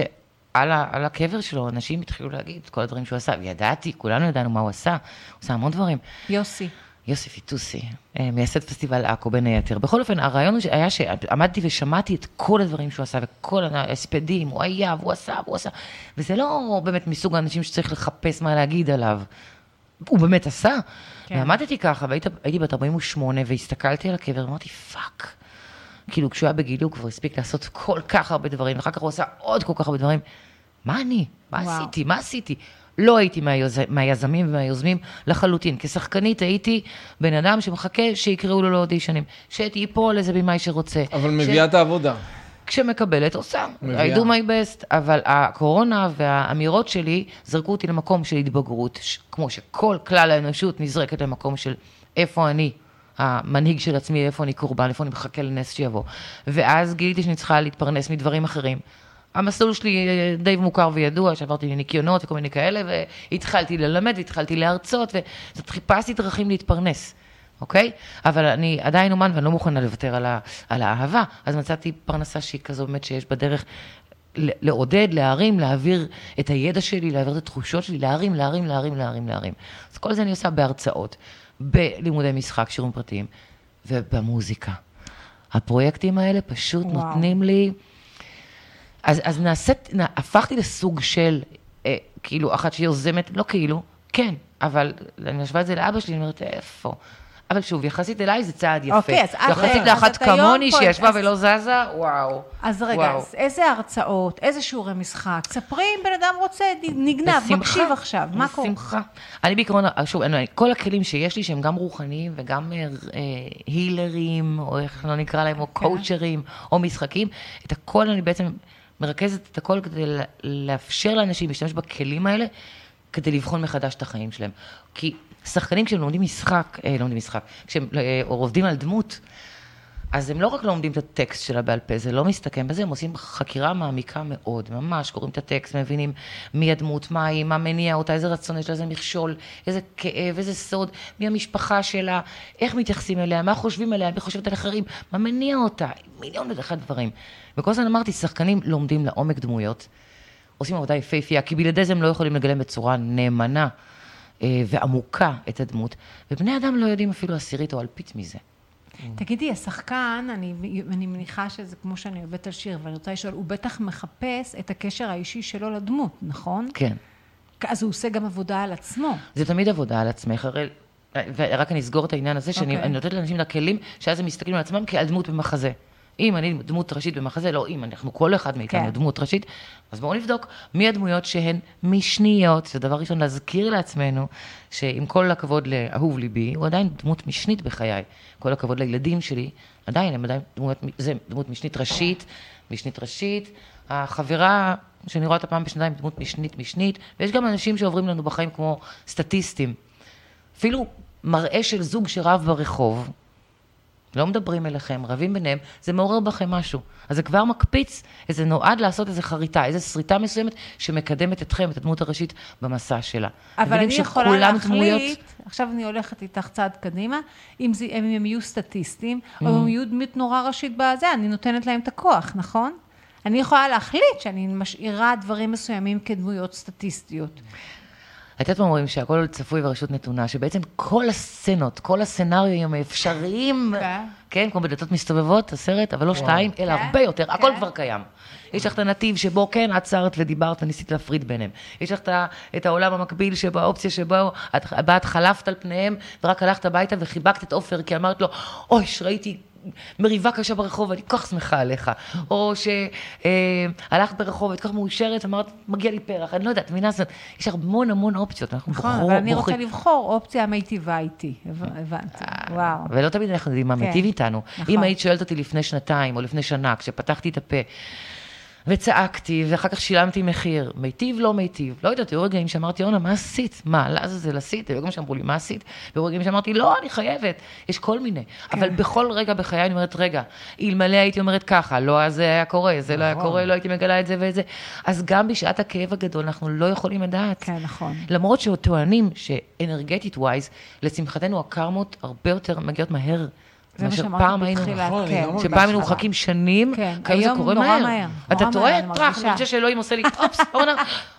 על, ה, על הקבר שלו, אנשים התחילו להגיד את כל הדברים שהוא עשה, וידעתי, כולנו ידענו מה הוא עשה, הוא עשה המון דברים. יוסי. יוסי פיטוסי, אה, מייסד פסטיבל עכו בין היתר. בכל אופן, הרעיון היה שעמדתי ושמעתי את כל הדברים שהוא עשה, וכל ההספדים, הוא היה, והוא עשה, והוא עשה, וזה לא באמת מסוג האנשים שצריך לחפש מה להגיד עליו. הוא באמת עשה. כן. ועמדתי ככה, והייתי בת 48, והסתכלתי על הקבר, ואמרתי, fuck. כאילו, כשהוא היה בגילי, הוא כבר הספיק לעשות כל כך הרבה דברים, ואחר כך הוא עשה עוד כל כך הרבה דברים. מה אני? מה וואו. עשיתי? מה עשיתי? לא הייתי מהיוז... מהיזמים ומהיוזמים לחלוטין. כשחקנית הייתי בן אדם שמחכה שיקראו לו לאודישנים, שייפול איזה במאי שרוצה. אבל מביאה את העבודה. כשמקבלת, עושה. מביאה. I do my best, אבל הקורונה והאמירות שלי זרקו אותי למקום של התבגרות, ש- כמו שכל כלל האנושות נזרקת למקום של איפה אני, המנהיג של עצמי, איפה אני קורבן, איפה אני מחכה לנס שיבוא. ואז גיליתי שאני צריכה להתפרנס מדברים אחרים. המסלול שלי אה, די מוכר וידוע, שעברתי לניקיונות וכל מיני כאלה, והתחלתי ללמד והתחלתי להרצות, וחיפשתי דרכים להתפרנס. אוקיי? אבל אני עדיין אומן ואני לא מוכנה לוותר על, ה, על האהבה, אז מצאתי פרנסה שהיא כזו באמת שיש בה דרך לעודד, להרים, להעביר את הידע שלי, להעביר את התחושות שלי, להרים, להרים, להרים, להרים, להרים. אז כל זה אני עושה בהרצאות, בלימודי משחק, שיעורים פרטיים, ובמוזיקה. הפרויקטים האלה פשוט וואו. נותנים לי... אז, אז נעשית, נ- הפכתי לסוג של, אה, כאילו, אחת שיוזמת, לא כאילו, כן, אבל אני משווה את זה לאבא שלי, אני אומרת, איפה? אבל שוב, יחסית אליי זה צעד יפה. אוקיי, אז את- יחסית אז לאחת כמוני שישבה אז- ולא זזה, וואו. אז רגע, וואו. אז איזה הרצאות, איזה שיעורי משחק? ספרי אם בן אדם רוצה, נגנב, בשמחה, מקשיב עכשיו, מה קורה? בשמחה. אני בעיקרון, שוב, אני, כל הכלים שיש לי שהם גם רוחניים וגם אה, אה, הילרים, או איך לא נקרא להם, או כן. קואוצ'רים, או משחקים, את הכל אני בעצם מרכזת את הכל כדי לאפשר לאנשים להשתמש בכלים האלה, כדי לבחון מחדש את החיים שלהם. כי שחקנים כשהם לומדים משחק, אה, לומדים משחק, כשהם אה, עובדים על דמות, אז הם לא רק לומדים את הטקסט שלה בעל פה, זה לא מסתכם בזה, הם עושים חקירה מעמיקה מאוד, ממש, קוראים את הטקסט, מבינים מי הדמות, מה היא, מה מניע אותה, איזה רצון יש לה, איזה מכשול, איזה כאב, איזה סוד, מי המשפחה שלה, איך מתייחסים אליה, מה חושבים עליה, מי חושבת על אחרים, מה מניע אותה, מיליון ואחד דברים. וכל הזמן אמרתי, שחקנים לומדים לעומק דמויות, עושים עבודה יפהפייה, כי בלעדי זה הם לא יכולים לגלם בצורה נאמנה ועמוקה את הדמות, ובני אדם לא יודעים אפילו עשירית או אלפית מזה. תגידי, השחקן, אני, אני מניחה שזה כמו שאני אוהבת על שיר, ואני רוצה לשאול, הוא בטח מחפש את הקשר האישי שלו לדמות, נכון? כן. אז הוא עושה גם עבודה על עצמו. זה תמיד עבודה על עצמך, הרי... ורק אני אסגור את העניין הזה, שאני אוקיי. אני נותנת לאנשים את הכלים, שאז הם מסתכלים על עצמם כעל דמות במחזה. אם אני דמות ראשית במחזה, לא אם, אנחנו כל אחד מאיתנו כן. דמות ראשית, אז בואו נבדוק מי הדמויות שהן משניות, זה דבר ראשון להזכיר לעצמנו, שעם כל הכבוד לאהוב ליבי, הוא עדיין דמות משנית בחיי. כל הכבוד לילדים שלי, עדיין, הם עדיין דמות, זה דמות משנית ראשית, משנית ראשית. החברה שאני רואה אותה פעם בשנתיים, דמות משנית משנית, ויש גם אנשים שעוברים לנו בחיים כמו סטטיסטים. אפילו מראה של זוג שרב ברחוב, לא מדברים אליכם, רבים ביניהם, זה מעורר בכם משהו. אז זה כבר מקפיץ, זה נועד לעשות איזו חריטה, איזו שריטה מסוימת שמקדמת אתכם, את הדמות הראשית, במסע שלה. אבל אני יכולה להחליט, דמויות- עכשיו אני הולכת איתך צעד קדימה, אם, זה, אם הם יהיו סטטיסטים, או Mm. אם הם יהיו דמות נורא ראשית בזה, אני נותנת להם את הכוח, נכון? אני יכולה להחליט שאני משאירה דברים מסוימים כדמויות סטטיסטיות. את יודעת מה אומרים? שהכל צפוי ורשות נתונה, שבעצם כל הסצנות, כל הסצנריואים האפשריים, כן. כן, כמו בדלתות מסתובבות, הסרט, אבל לא שתיים, אלא כן, הרבה יותר, הכל כן. כבר קיים. יש לך את הנתיב שבו כן עצרת ודיברת וניסית להפריד ביניהם. יש לך את העולם המקביל שבו, האופציה שבו את, חלפת על פניהם, ורק הלכת הביתה וחיבקת את עופר, כי אמרת לו, אוי, ראיתי מריבה קשה ברחוב, ואני כל כך שמחה עליך. או שהלכת ברחוב, ואת כל כך מאושרת, אמרת, מגיע לי פרח, אני לא יודעת, מבינה זאת, יש המון המון אופציות, אנחנו נכון, בוחרו- אבל אני בוחרים. רוצה לבחור אופציה מיטיבה איתי, הבנ- הבנתי, וואו. ולא תמיד אנחנו יודעים מה כן, מיטיב איתנו. נכון. אם היית שואלת אותי לפני שנתיים או לפני שנה, כשפתחתי את הפה, וצעקתי, ואחר כך שילמתי מחיר, מיטיב, לא מיטיב. לא יודעת, היו רגעים שאמרתי, יונה, מה עשית? מה, לעזאזל עשית? היו רגעים שאמרו לי, מה עשית? והיו רגעים שאמרתי, לא, אני חייבת. יש כל מיני. כן. אבל בכל רגע בחיי אני אומרת, רגע, אלמלא הייתי אומרת ככה, לא אז זה היה קורה, זה לא היה נכון. קורה, לא הייתי מגלה את זה ואת זה. אז גם בשעת הכאב הגדול אנחנו לא יכולים לדעת. כן, נכון. למרות שטוענים שאנרגטית ווייז, לשמחתנו הקרמות הרבה יותר מגיעות מהר זה מה מאשר שאמרתי פעם היינו- נכון, כן. שפעם היינו. מחכים שנים, כן, כיום זה היום קורה נורא מהר. אתה טועה, טראח. אני חושב שאלוהים עושה לי, אופס, עונה,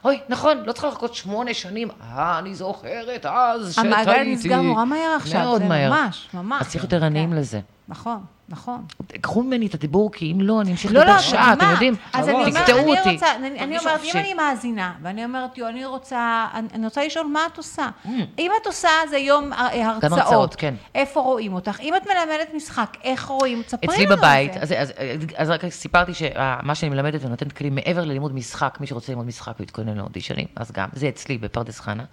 אוי, נכון, לא צריך לחכות שמונה שנים, אה, אני זוכרת אז שטעיתי. המעגל נסגר נורא מהר עכשיו, מאוד זה מהר. ממש, ממש. אז צריך להיות ערניים כן. לזה. נכון, נכון. קחו ממני את הדיבור, כי אם לא, אני אמשיך לא, לדבר לא, שעה, אתם? יודעים? אז אני אומרת, אני. רוצה, אני, אני אומרת, אם חופשי. אני מאזינה, ואני אומרת, יו, אני רוצה, אני, רוצה לשאול מה את עושה. Mm. אם את עושה זה יום הרצאות, הרצאות, כן. איפה רואים אותך? אם את מלמדת משחק, איך רואים? תספרי אצלי לנו בבית, זה. אז, אז, אז רק סיפרתי שמה שאני מלמדת ונותנת כלים מעבר ללימוד משחק, מי שרוצה ללמוד משחק ויתכונן לאודישנים, אז גם, זה אצלי בפרדס חנה,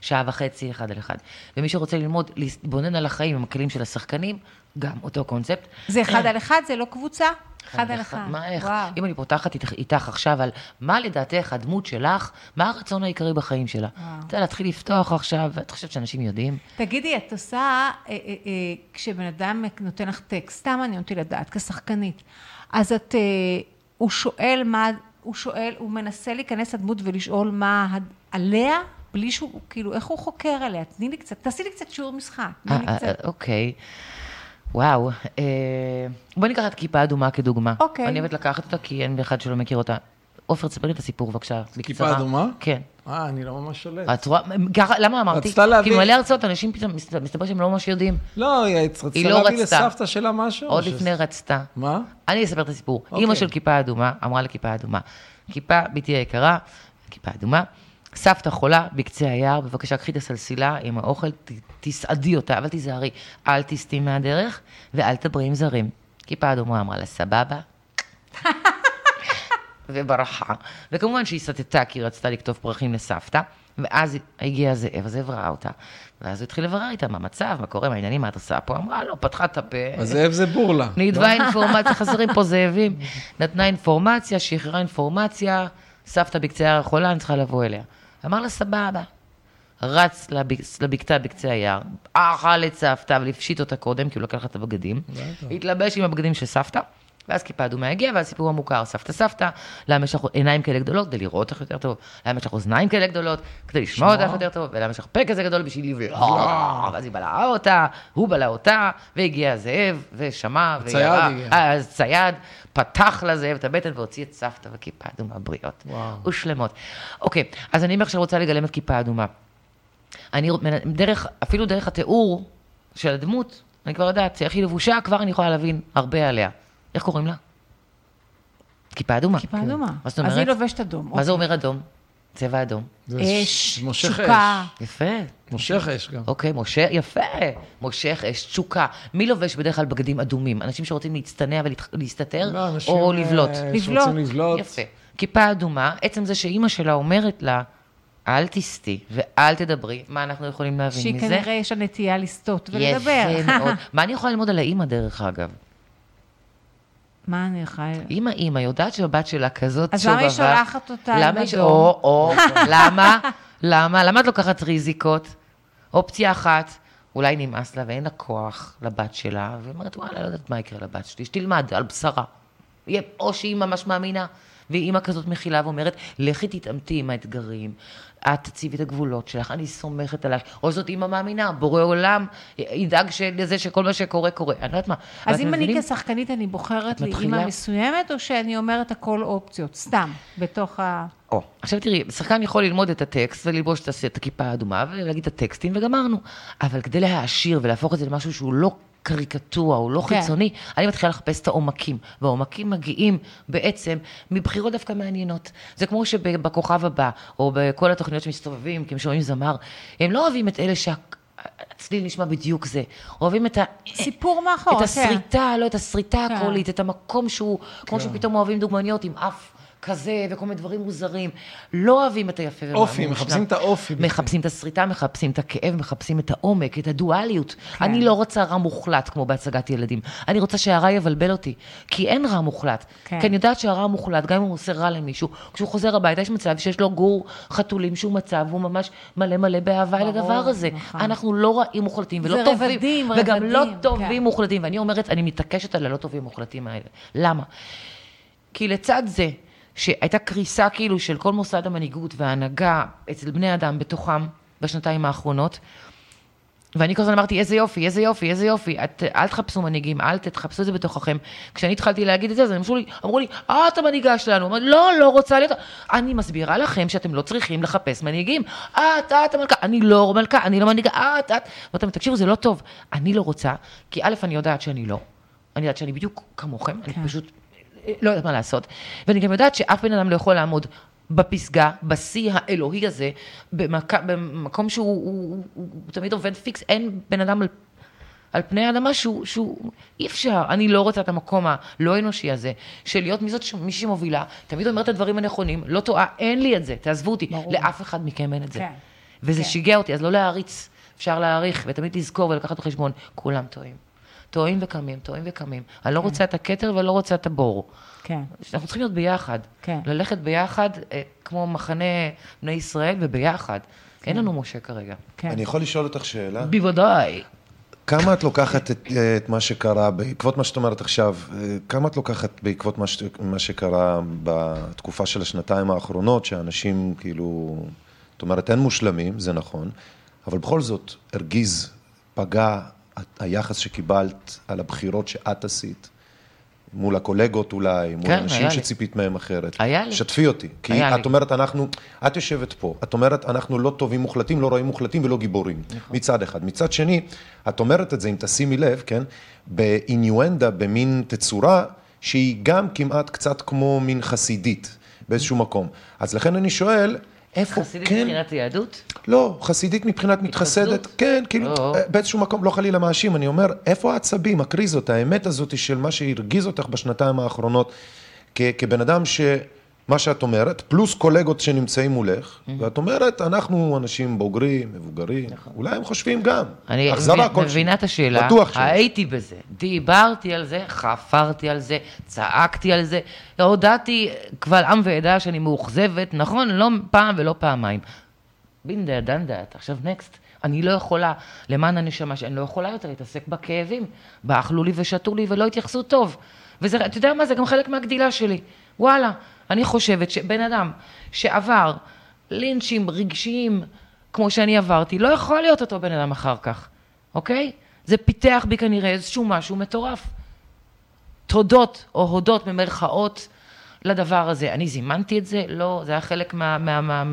שעה וחצי, אחד על אחד. ומי שרוצה ללמוד, להתבונן על החיים עם הכלים של השחקנים, גם אותו קונספט. זה אחד על אחד, זה לא קבוצה? אחד על אחד. מה, איך? וואו. אם אני פותחת איתך, עכשיו על מה לדעתך הדמות שלך, מה הרצון העיקרי בחיים שלה. וואו. אתה להתחיל לפתוח עכשיו, ואת חושבת שאנשים יודעים? תגידי, את עושה, אה, אה, אה, כשבן אדם נותן לך טקסט, סתם אני אותי לדעת, כשחקנית, אז את, אה, הוא שואל מה, הוא שואל, הוא מנסה להיכנס לדמות ולשאול מה עליה, בלי שהוא, כאילו, איך הוא חוקר עליה? תני לי קצת, תעשי לי קצת שיעור משחק. תני לי אה, קצת. אה, אוקיי. וואו, אה, בואי ניקח את כיפה אדומה כדוגמה. אוקיי. אני אוהבת לקחת אותה כי אין אחד שלא מכיר אותה. עופר, תספר לי את הסיפור בבקשה, בקצרה. כיפה אדומה? כן. אה, אני לא ממש שולט. את רואה, ככה, למה אמרתי? רצתה להביא- כי מלא הרצאות, אנשים פתאום, מסת- מסתבר שהם לא ממש יודעים. לא, היא רצתה היא לא להביא רצתה. לסבתא שלה משהו? עוד ש- לפני רצתה. מה? אני אספר את הסיפור. אוקיי. אימא של כיפה אדומה אמרה לכיפה אדומה, כיפה, בתי היקרה, כיפה אדומה, סבתא חולה בקצה היער, בבקשה קחי את הסלסילה עם האוכל, ת- תסעדי אותה, אבל תיזהרי, אל תסטי מהדרך ואל תדברי עם זרים. כיפה אדומה אמרה לה, סבבה? וברחה. וכמובן שהיא סטתה כי היא רצתה לקטוף פרחים לסבתא, ואז הגיע הזאב, הזאב ראה אותה. ואז הוא התחיל לברר איתה, מה המצב, מה קורה, מה העניינים, מה את עושה פה? אמרה, לא, פתחה את הפה. הזאב זה בורלה. נידבה אינפורמציה, חסרים פה זאבים. נתנה אינפורמציה, שחררה אינפורמציה, סבתא בקצה היער חולה, אני צריכה לבוא אליה. אמר לה, סבבה. רץ לבק- לבקתה בקצה היער, אכל את סבתא, אבל הפשיט אותה קודם, כי הוא לקח את הבגדים. התלבש עם הבגדים של סבתא, ואז כיפה אדומה הגיעה, והסיפור המוכר, סבתא סבתא, למה יש לך עיניים כאלה גדולות? כדי לראות אותך יותר טוב, למה יש לך אוזניים כאלה גדולות? כדי לשמוע אותך יותר טוב, ולמה יש לך פה כזה גדול בשביל לבלוע? ואז היא בלעה אותה, הוא בלע אותה, והגיע הזאב, ושמע, הצייד וירה, הגיע. אז פתח לזאב את הבטן והוציא את סבתא וכיפה אדומה בריאות. וואו. ושלמות. אוקיי, אז אני עכשיו רוצה לגלם את כיפה אדומה. אני, דרך, אפילו דרך התיאור של הדמות, אני כבר יודעת, איך היא לבושה, כבר אני יכולה להבין הרבה עליה. איך קוראים לה? כיפה אדומה. כיפה אדומה. מה זאת אז אומרת? היא לובשת אדום. מה זה אומר אדום? צבע אדום. אש, תשוקה. יפה. מושך אש גם. אוקיי, משה, יפה. מושך אש, תשוקה. מי לובש בדרך כלל בגדים אדומים? אנשים שרוצים להצטנע ולהסתתר? לא, אנשים, או אה, לבלוט? שרוצים לבלוט. יפה. כיפה אדומה, עצם זה שאימא שלה אומרת לה, אל תסטי ואל תדברי, מה אנחנו יכולים להבין שהיא מזה? כנראה יש לה נטייה לסטות ולדבר. יפה מאוד. מה אני יכולה ללמוד על האימא, דרך אגב? מה אני יכולה... אימא, אימא, יודעת שהבת שלה כזאת אז שובבה. למה היא שולחת אותה עם למה היא אדום? או, או, למה? למה? למה את לוקחת ריזיקות? אופציה אחת, אולי נמאס לה ואין לה כוח לבת שלה, והיא אומרת, וואלה, לא יודעת מה יקרה לבת שלי, שתלמד על בשרה. או שהיא ממש מאמינה, והיא אימא כזאת מכילה ואומרת, לכי תתעמתי עם האתגרים, את תציבי את הגבולות שלך, אני סומכת עלייך. או זאת אימא מאמינה, בורא עולם ידאג לזה שכל מה שקורה, קורה. אני לא יודעת מה. אז אם אני מבינים? כשחקנית, אני בוחרת את לי מתחילה- אימא מסוימת, או שאני אומרת הכל אופציות, סתם, בתוך ה... או, עכשיו תראי, שחקן יכול ללמוד את הטקסט וללבוש את הכיפה האדומה ולהגיד את הטקסטים וגמרנו. אבל כדי להעשיר ולהפוך את זה למשהו שהוא לא קריקטורה, הוא לא כן. חיצוני, אני מתחילה לחפש את העומקים. והעומקים מגיעים בעצם מבחירות דווקא מעניינות. זה כמו שבכוכב הבא, או בכל התוכניות שמסתובבים, כי הם שומעים זמר, הם לא אוהבים את אלה שה... הצליל נשמע בדיוק זה. אוהבים את ה... סיפור מאחור, את כן. הסריטה, לא את הסריטה כן. הקולית, את המקום שהוא, כמו שפתאום אוהבים דוגמניות עם אף כזה וכל מיני דברים מוזרים. לא אוהבים את היפה והמושלם. אופי, מחפשים את האופי. מחפשים את הסריטה, מחפשים את הכאב, מחפשים את העומק, את הדואליות. כן. אני לא רוצה רע מוחלט כמו בהצגת ילדים. אני רוצה שהרע יבלבל אותי, כי אין רע מוחלט. כן. כי אני יודעת שהרע המוחלט, גם אם הוא עושה רע למישהו, כשהוא חוזר הביתה יש מצב שיש לו גור חתולים שהוא מצב, והוא ממש מלא מלא באהבה ברור, הדבר הזה. נכון. אנחנו לא רעים מוחלטים ולא טובים. רבדים, וגם לא רבדים, טובים כן. מוחלטים. ואני אומרת, אני מתעקשת על הלא טובים מוחלטים האלה. למה? כי לצד זה, שהייתה קריסה כאילו של כל מוסד המנהיגות וההנהגה אצל בני אדם בתוכם בשנתיים האחרונות, ואני כל הזמן אמרתי, איזה יופי, איזה יופי, איזה יופי, את, אל תחפשו מנהיגים, אל תחפשו את זה בתוככם. כשאני התחלתי להגיד את זה, אז הם לי, אמרו לי, את המנהיגה שלנו. אמרתי, לא, לא רוצה להיות... אני מסבירה לכם שאתם לא צריכים לחפש מנהיגים. את, את המלכה, אני לא מלכה, אני לא מנהיגה, את, את. ואתם, תקשיבו, זה לא טוב. אני לא רוצה, כי א', אני יודעת שאני לא. אני יודעת שאני בדיוק כמוכם, אני פשוט אה, לא יודעת מה לעשות. ואני גם יודעת שאף בן אדם לא יכול לעמוד בפסגה, בשיא האלוהי הזה, במק... במקום שהוא הוא, הוא, הוא, הוא תמיד עובד פיקס, אין בן אדם על, על פני האדמה שהוא, שהוא, אי אפשר, אני לא רוצה את המקום הלא אנושי הזה, של להיות מי זאת, מי שמובילה, תמיד אומרת את הדברים הנכונים, לא טועה, אין לי את זה, תעזבו אותי, ברור. לאף אחד מכם אין את זה. כן. וזה כן. שיגע אותי, אז לא להעריץ, אפשר להעריך, ותמיד לזכור ולקחת בחשבון, כולם טועים. טועים וקמים, טועים וקמים. אני לא רוצה את הכתר ולא רוצה את הבור. כן. אנחנו צריכים להיות ביחד. כן. ללכת ביחד, אה, כמו מחנה בני ישראל, וביחד. כן. אין לנו משה כרגע. אני יכול לשאול אותך שאלה? בוודאי. כמה את לוקחת את, את מה שקרה, בעקבות מה שאת אומרת עכשיו, אה, כמה את לוקחת בעקבות מה, ש, מה שקרה בתקופה של השנתיים האחרונות, שאנשים כאילו, זאת אומרת, אין מושלמים, זה נכון, אבל בכל זאת, הרגיז, פגע היחס שקיבלת על הבחירות שאת עשית, מול הקולגות אולי, מול כן, אנשים היה לי. שציפית מהם אחרת. היה לי. שתפי אותי. כי היה את לי. אומרת, אנחנו, את יושבת פה, את אומרת, אנחנו לא טובים מוחלטים, לא רואים מוחלטים ולא גיבורים. נכון. מצד אחד. מצד שני, את אומרת את זה, אם תשימי לב, כן, באיניואנדה, במין תצורה, שהיא גם כמעט קצת כמו מין חסידית, באיזשהו מקום. אז לכן אני שואל, איפה, חסידית כן, מבחינת היהדות? לא, חסידית מבחינת מתחסדת, כן, כאילו, לא. באיזשהו מקום, לא חלילה מאשים, אני אומר, איפה העצבים, הקריזות, האמת הזאת של מה שהרגיז אותך בשנתיים האחרונות, כ- כבן אדם שמה שאת אומרת, פלוס קולגות שנמצאים מולך, ואת אומרת, אנחנו אנשים בוגרים, מבוגרים, אולי הם חושבים גם, נכון. אני אכזבה כלשהי. מבינה את השאלה, בטוח שיש. הייתי בזה, דיברתי על זה, חפרתי על זה, צעקתי על זה, הודעתי קבל עם ועדה שאני מאוכזבת, נכון, לא פעם ולא פעמיים. בין דה דן דעת, עכשיו נקסט. אני לא יכולה, למען הנשמה שאני לא יכולה יותר להתעסק בכאבים. באכלו לי ושתו לי ולא התייחסו טוב. וזה, אתה יודע מה, זה גם חלק מהגדילה שלי. וואלה, אני חושבת שבן אדם שעבר לינצ'ים רגשיים כמו שאני עברתי, לא יכול להיות אותו בן אדם אחר כך, אוקיי? זה פיתח בי כנראה איזשהו משהו מטורף. תודות או הודות במרכאות לדבר הזה. אני זימנתי את זה? לא, זה היה חלק מה... מה, מה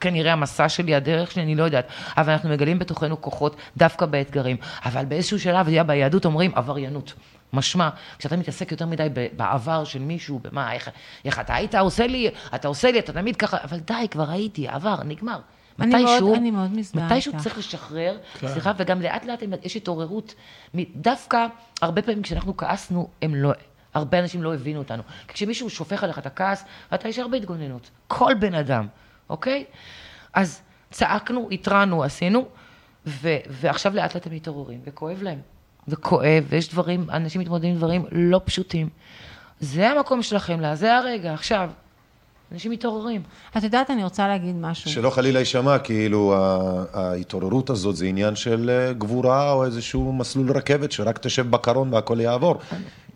כנראה המסע שלי, הדרך שלי, אני לא יודעת. אבל אנחנו מגלים בתוכנו כוחות דווקא באתגרים. אבל באיזשהו שלב, אתה יודע, ביהדות אומרים עבריינות. משמע, כשאתה מתעסק יותר מדי בעבר של מישהו, במה, איך, איך אתה היית עושה לי, אתה עושה לי, אתה תמיד ככה, אבל די, כבר הייתי, עבר, נגמר. אני מאוד- מתישהו, אני מאוד מזדהה מתישהו איתך. צריך לשחרר, כן. סליחה, וגם לאט לאט יש התעוררות. דווקא, הרבה פעמים כשאנחנו כעסנו, הם לא, הרבה אנשים לא הבינו אותנו. כי כשמישהו שופך עליך את הכעס, אתה ישר בהתגוננות. כל בן אדם, אוקיי? אז צעקנו, התרענו, עשינו, ו- ועכשיו לאט לאט הם מתעוררים, וכואב להם. וכואב, ויש דברים, אנשים מתמודדים עם דברים לא פשוטים. זה המקום שלכם, לה, זה הרגע, עכשיו. אנשים מתעוררים. את יודעת, אני רוצה להגיד משהו. שלא חלילה יישמע, כאילו ההתעוררות הזאת זה עניין של אה, גבורה או איזשהו מסלול רכבת שרק תשב בקרון והכל יעבור.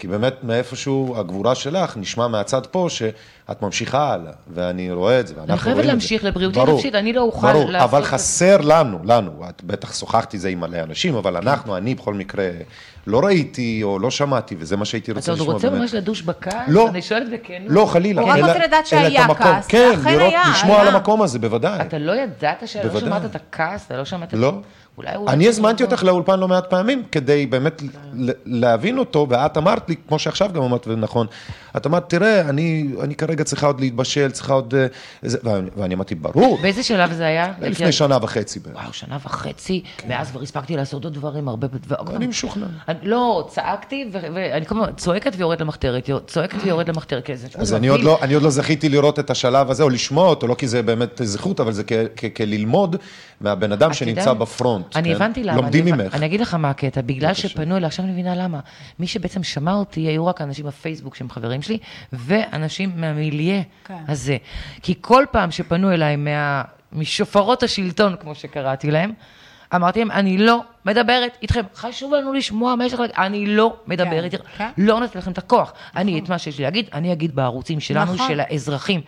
כי באמת מאיפשהו הגבורה שלך נשמע מהצד פה שאת ממשיכה הלאה, ואני רואה את זה, ואנחנו אני חייבת רואים את זה. להמשיך לבריאותי ברור, נפשית, אני לא אוכל ברור, לעשות אבל את- חסר לנו, לנו, את בטח שוחחתי זה עם מלא אנשים, אבל אנחנו, אני בכל מקרה לא ראיתי או לא שמעתי, וזה מה שהייתי רוצה אתה עוד לשמוע. רוצה. ממש לדוש בכעס? לא. אני שואלת בכנות. לא, חלילה. הוא רק רוצה לדעת שהיה. כעס, כן, ואכן לראות, היה, לשמוע היה. על המקום הזה, בוודאי. אתה לא ידעת שלא בוודאי. שמעת את הכעס, אתה לא שמעת... לא. אולי הוא... אני הזמנתי אותך לאולפן לא מעט פעמים, כדי באמת להבין אותו, ואת אמרת לי, כמו שעכשיו גם אמרת, ונכון, את אמרת, תראה, אני אני כרגע צריכה עוד להתבשל, צריכה עוד... אה, זה", ואני- ואני אמרתי, ברור, באיזה שלב זה היה? לפני שנה וחצי בערך. וואו, שנה וחצי, מאז כבר הספקתי לעשות עוד דברים, הרבה דברים. אני משוכנע. לא, צעקתי, ואני כל הזמן צועקת ויורדת למחתרת, צועקת ויורדת למחתרת. אז אני עוד, לא, אני עוד לא זכיתי לראות את השלב הזה, או לשמוע אותו, לא כי זה באמת זכות, אבל זה כללמוד מהבן אדם שנמצא יודע, אני כן? הבנתי למה. לומדים אני, ממך. אני אגיד לך מה הקטע, בגלל שפנו אליי, עכשיו אני מבינה למה. מי שבעצם שמע אותי היו רק אנשים בפייסבוק שהם חברים שלי, ואנשים מהמיליה כן. הזה. כי כל פעם שפנו אליי מה, משופרות השלטון, כמו שקראתי להם, אמרתי להם, אני לא מדברת איתכם. חשוב לנו לשמוע מה יש לך להגיד. אני לא מדברת איתכם. כן. לא נותנת לכם את הכוח. אני, את מה שיש לי להגיד, אני אגיד בערוצים שלנו, נכון. של האזרחים.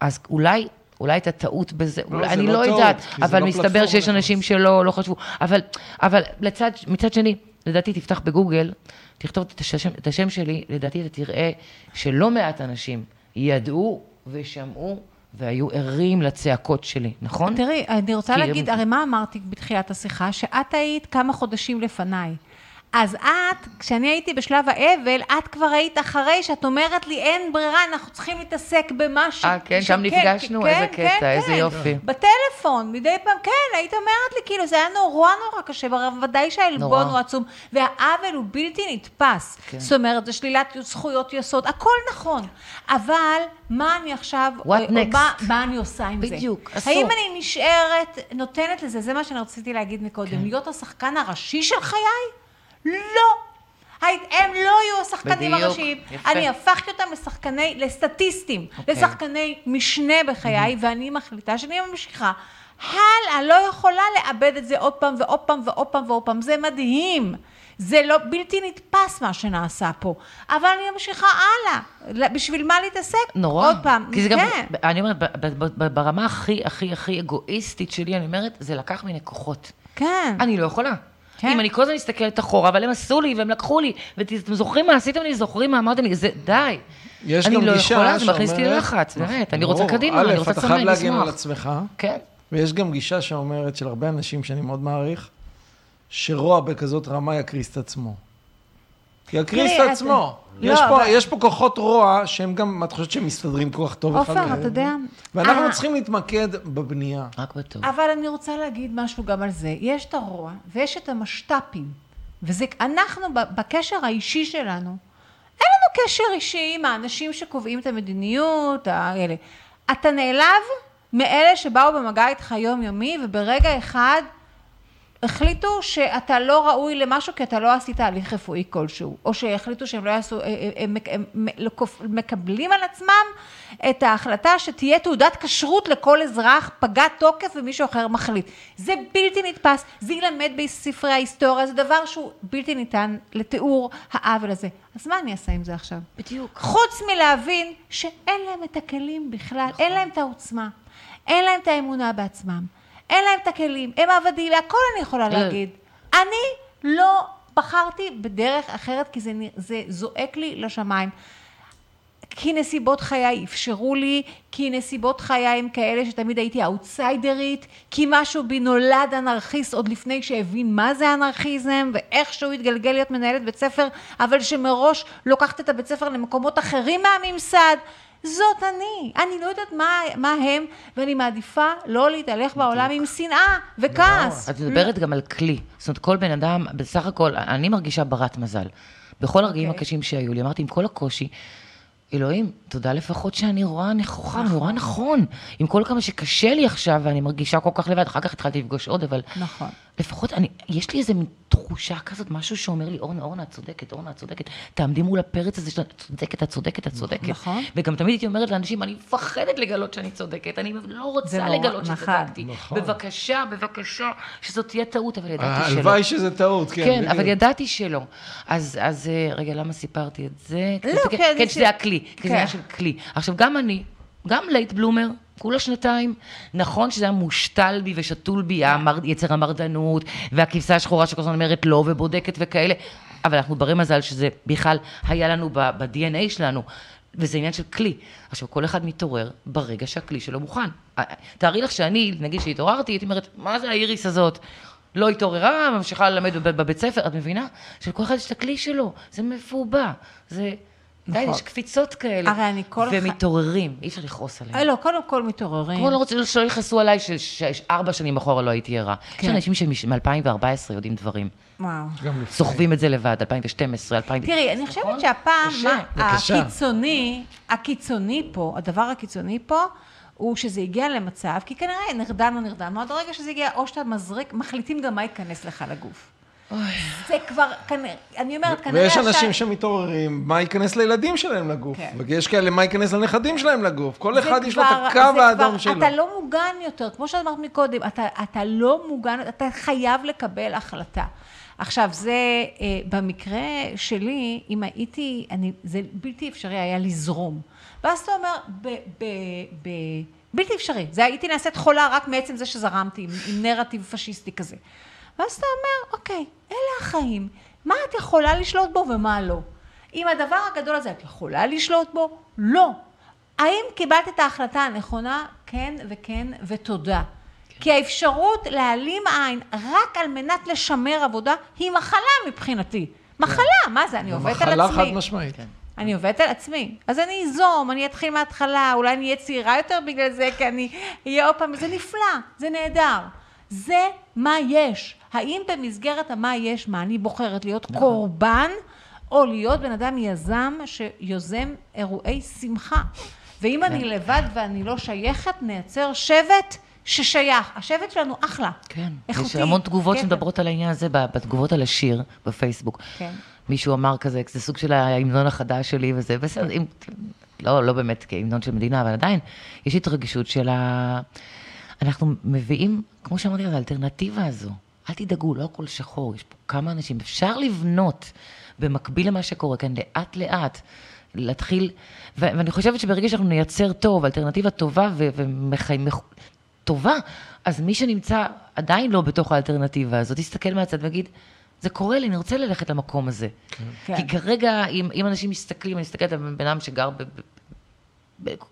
אז אולי אולי הייתה טעות בזה, לא, אולי, אני לא לא יודעת, אבל לא מסתבר שיש אנשים שלא לא חשבו. אבל, אבל לצד, מצד שני, לדעתי תפתח בגוגל, תכתוב את השם, את השם שלי, לדעתי אתה תראה שלא מעט אנשים ידעו ושמעו והיו ערים לצעקות שלי, נכון? תראי, אני רוצה להגיד, הרי מה אמרתי בתחילת השיחה? שאת היית כמה חודשים לפניי. אז את, כשאני הייתי בשלב האבל, את כבר היית אחרי שאת אומרת לי, אין ברירה, אנחנו צריכים להתעסק במה ש... אה, כן? שם נפגשנו? איזה קטע, איזה יופי. בטלפון, מדי פעם, כן, היית אומרת לי, כאילו, זה היה נורא נורא קשה, ודאי שהעלבון. הוא עצום, והעוול הוא בלתי נתפס. כן. זאת אומרת, זה שלילת זכויות יסוד, הכל נכון. אבל, מה אני עכשיו... What אה, next? מה, מה אני עושה עם זה? בדיוק, אסור. האם אני נשארת, נותנת לזה, זה מה שאני רציתי להגיד מקודם, כן. להיות השחקן הראשי של חיי? לא. הם לא יהיו השחקנים בדיוק, הראשיים. יפה. אני הפכתי אותם לשחקני, לסטטיסטים, אוקיי. לשחקני משנה בחיי, ואני מחליטה שאני ממשיכה. הלאה, לא יכולה לאבד את זה עוד פעם ועוד פעם ועוד פעם ועוד פעם. זה מדהים. זה לא בלתי נתפס מה שנעשה פה. אבל אני ממשיכה הלאה. בשביל מה להתעסק? נורא. עוד פעם. כי זה גם, כן. אני אומרת, ברמה הכי, הכי, הכי אגואיסטית שלי, אני אומרת, זה לקח ממני כוחות. כן. אני לא יכולה. כן. אם אני כל הזמן מסתכלת אחורה, אבל הם עשו לי והם לקחו לי, ואתם זוכרים מה עשיתם לי, זוכרים מה אמרתם לי, זה די. יש אני גם לא גישה יכולה, זה מכניס אותי שאומרת- ללחץ, באמת, אני. רוצה קדימה, אני א', רוצה אתה לסמן, חייב להגן על. עצמך. כן. ויש גם גישה שאומרת, של הרבה אנשים שאני מאוד מעריך, שרוע בכזאת רמה יקריס את עצמו. יקריס את עצמו. אתה- יש לא, פה- אבל- יש פה כוחות רוע שהם גם, את חושבת שהם מסתדרים כל כך טוב אחד עופר? אתה יודע... ואנחנו אה, צריכים להתמקד בבנייה. רק בטוב. אבל אני רוצה להגיד משהו גם על זה. יש את הרוע ויש את המשת"פים. וזה, אנחנו בקשר האישי שלנו, אין לנו קשר אישי עם האנשים שקובעים את המדיניות, האלה. אתה נעלב מאלה שבאו במגע איתך יומיומי, וברגע אחד החליטו שאתה לא ראוי למשהו כי אתה לא עשית הליך רפואי כלשהו, או שהחליטו שהם לא יעשו, הם, הם, הם, הם מקבלים על עצמם את ההחלטה שתהיה תעודת כשרות לכל אזרח פגע תוקף ומישהו אחר מחליט. זה בלתי נתפס, זה ילמד בספרי ההיסטוריה, זה דבר שהוא בלתי ניתן לתיאור העוול הזה. אז מה אני אעשה עם זה עכשיו? בדיוק. חוץ מלהבין שאין להם את הכלים בכלל, אין להם את העוצמה, אין להם את האמונה בעצמם, אין להם את הכלים, הם עבדים, והכל אני יכולה לא. להגיד. אני לא בחרתי בדרך אחרת, כי זה, זה זועק לי לשמיים. כי נסיבות חיי אפשרו לי, כי נסיבות חיי הם כאלה שתמיד הייתי האוטסיידרית, כי משהו בי נולד אנרכיסט עוד לפני שהבין מה זה אנרכיזם, ואיכשהו התגלגל להיות מנהלת בית ספר, אבל שמראש לוקחת את הבית ספר למקומות אחרים מהממסד. זאת אני. אני לא יודעת מה, מה הם, ואני מעדיפה לא להתהלך בעולם עם שנאה וכעס. את מדברת גם על כלי. זאת אומרת, כל בן אדם, בסך הכל, אני מרגישה ברת מזל. בכל הרגעים אוקיי. הקשים שהיו לי, אמרתי, עם כל הקושי, אלוהים, תודה לפחות שאני רואה נכוחה, נורא נכון. עם כל כמה שקשה לי עכשיו, ואני מרגישה כל כך לבד, אחר כך התחלתי לפגוש עוד, אבל... נכון. לפחות, אני, יש לי איזה מין תחושה כזאת, משהו שאומר לי, אורנה, אורנה, את צודקת, אורנה, את צודקת. תעמדי מול הפרץ הזה שלנו, את צודקת, את צודקת, את צודקת. נכון. וגם תמיד הייתי אומרת לאנשים, אני מפחדת לגלות שאני צודקת, אני לא רוצה נורא, לגלות נכון. שצדקתי. נכון. בבקשה, בבקשה, שזאת תהיה טעות, אבל ידעתי שלא. הלוואי שזה טעות, כן. כן, בדיוק. אבל ידעתי שלא. אז, אז אה, רגע, למה סיפרתי את זה? לא, כן, כן, כן, זה שזה הכלי, כי כן. זה עניין של כלי. עכשיו, גם אני, גם late bloomer, כולה שנתיים, נכון שזה היה מושתל בי ושתול בי, המר, יצר המרדנות, והכבשה השחורה שכל הזמן אומרת לא, ובודקת וכאלה, אבל אנחנו ברי מזל שזה בכלל היה לנו ב-DNA שלנו. וזה עניין של כלי. עכשיו, כל אחד מתעורר ברגע שהכלי שלו מוכן. תארי לך שאני, נגיד שהתעוררתי, הייתי אומרת, מה זה האיריס הזאת? לא התעוררה, ממשיכה ללמד בב- בבית ספר, את מבינה? שלכל אחד יש את הכלי שלו, זה מפובע, זה... די, נכון. יש קפיצות כאלה. הרי אני כל והם ח- מתעוררים, אי אפשר לכעוס עליהם. אה, לא, קודם כל מתעוררים. כמו לא רוצה שלא יכעסו עליי שארבע שנים אחורה לא הייתי ערה. יש כן. אנשים שמ-2014 יודעים דברים. וואו. סוחבים את זה לבד, 2012, 2000... תראי, אני חושבת נכון? שהפעם. הקיצוני, הקיצוני פה, הדבר הקיצוני פה, הוא שזה הגיע למצב, כי כנראה נרדמנו, נרדמנו, עד הרגע שזה הגיע, או שאתה מזריק, מחליטים גם מה ייכנס לך לגוף. זה כבר, כנראה, אני אומרת, כנראה... ויש אנשים שמתעוררים, מה ייכנס לילדים שלהם לגוף. כן. ויש כאלה, מה ייכנס לנכדים שלהם לגוף. כל אחד יש לו את כבר- הקו האדום כבר- שלו. אתה לא מוגן יותר, כמו שאמרת מקודם, אתה, אתה לא מוגן, אתה חייב לקבל החלטה. עכשיו, זה אה, במקרה שלי, אם הייתי, אני, זה בלתי אפשרי היה לזרום. ואז אתה אומר, ב, ב, ב, בלתי אפשרי. זה הייתי נעשית חולה רק מעצם זה שזרמתי עם, עם נרטיב פשיסטי כזה. ואז אתה אומר, אוקיי, אלה החיים, מה את יכולה לשלוט בו ומה לא? עם הדבר הגדול הזה, את יכולה לשלוט בו? לא. האם קיבלת את ההחלטה הנכונה? כן וכן ותודה. כי האפשרות להעלים עין רק על מנת לשמר עבודה היא מחלה מבחינתי. מחלה, מה זה, אני עובדת על עצמי. מחלה חד משמעית. אני עובדת על עצמי. אז אני איזום, אני אתחיל מההתחלה, אולי אני אהיה צעירה יותר בגלל זה, כי אני אהיה עוד פעם, זה נפלא, זה נהדר. זה מה יש. האם במסגרת המה יש, מה אני בוחרת, להיות קורבן, או להיות בן אדם יזם שיוזם אירועי שמחה. ואם אני לבד ואני לא שייכת, נייצר שבט ששייך. השבט שלנו אחלה. כן, איכותי. יש המון תגובות כן. שמדברות על העניין הזה, בתגובות על השיר בפייסבוק. כן. מישהו אמר כזה, זה סוג של ההמנון החדש שלי וזה, בסדר, אם, לא, לא באמת כהמנון של מדינה, אבל עדיין, יש התרגשות של ה... אנחנו מביאים, כמו שאמרתי, את האלטרנטיבה הזו. אל תדאגו, לא הכל שחור, יש פה כמה אנשים. אפשר לבנות במקביל למה שקורה כאן, לאט-לאט, להתחיל, ו- ואני חושבת שברגע שאנחנו נייצר טוב, אלטרנטיבה טובה ו- ומחיים... טובה, אז מי שנמצא עדיין לא בתוך האלטרנטיבה הזאת, יסתכל מהצד ויגיד, זה קורה לי, אני רוצה ללכת למקום הזה. כן. כי כרגע, אם, אם אנשים מסתכלים, אני מסתכלת על בן אדם שגר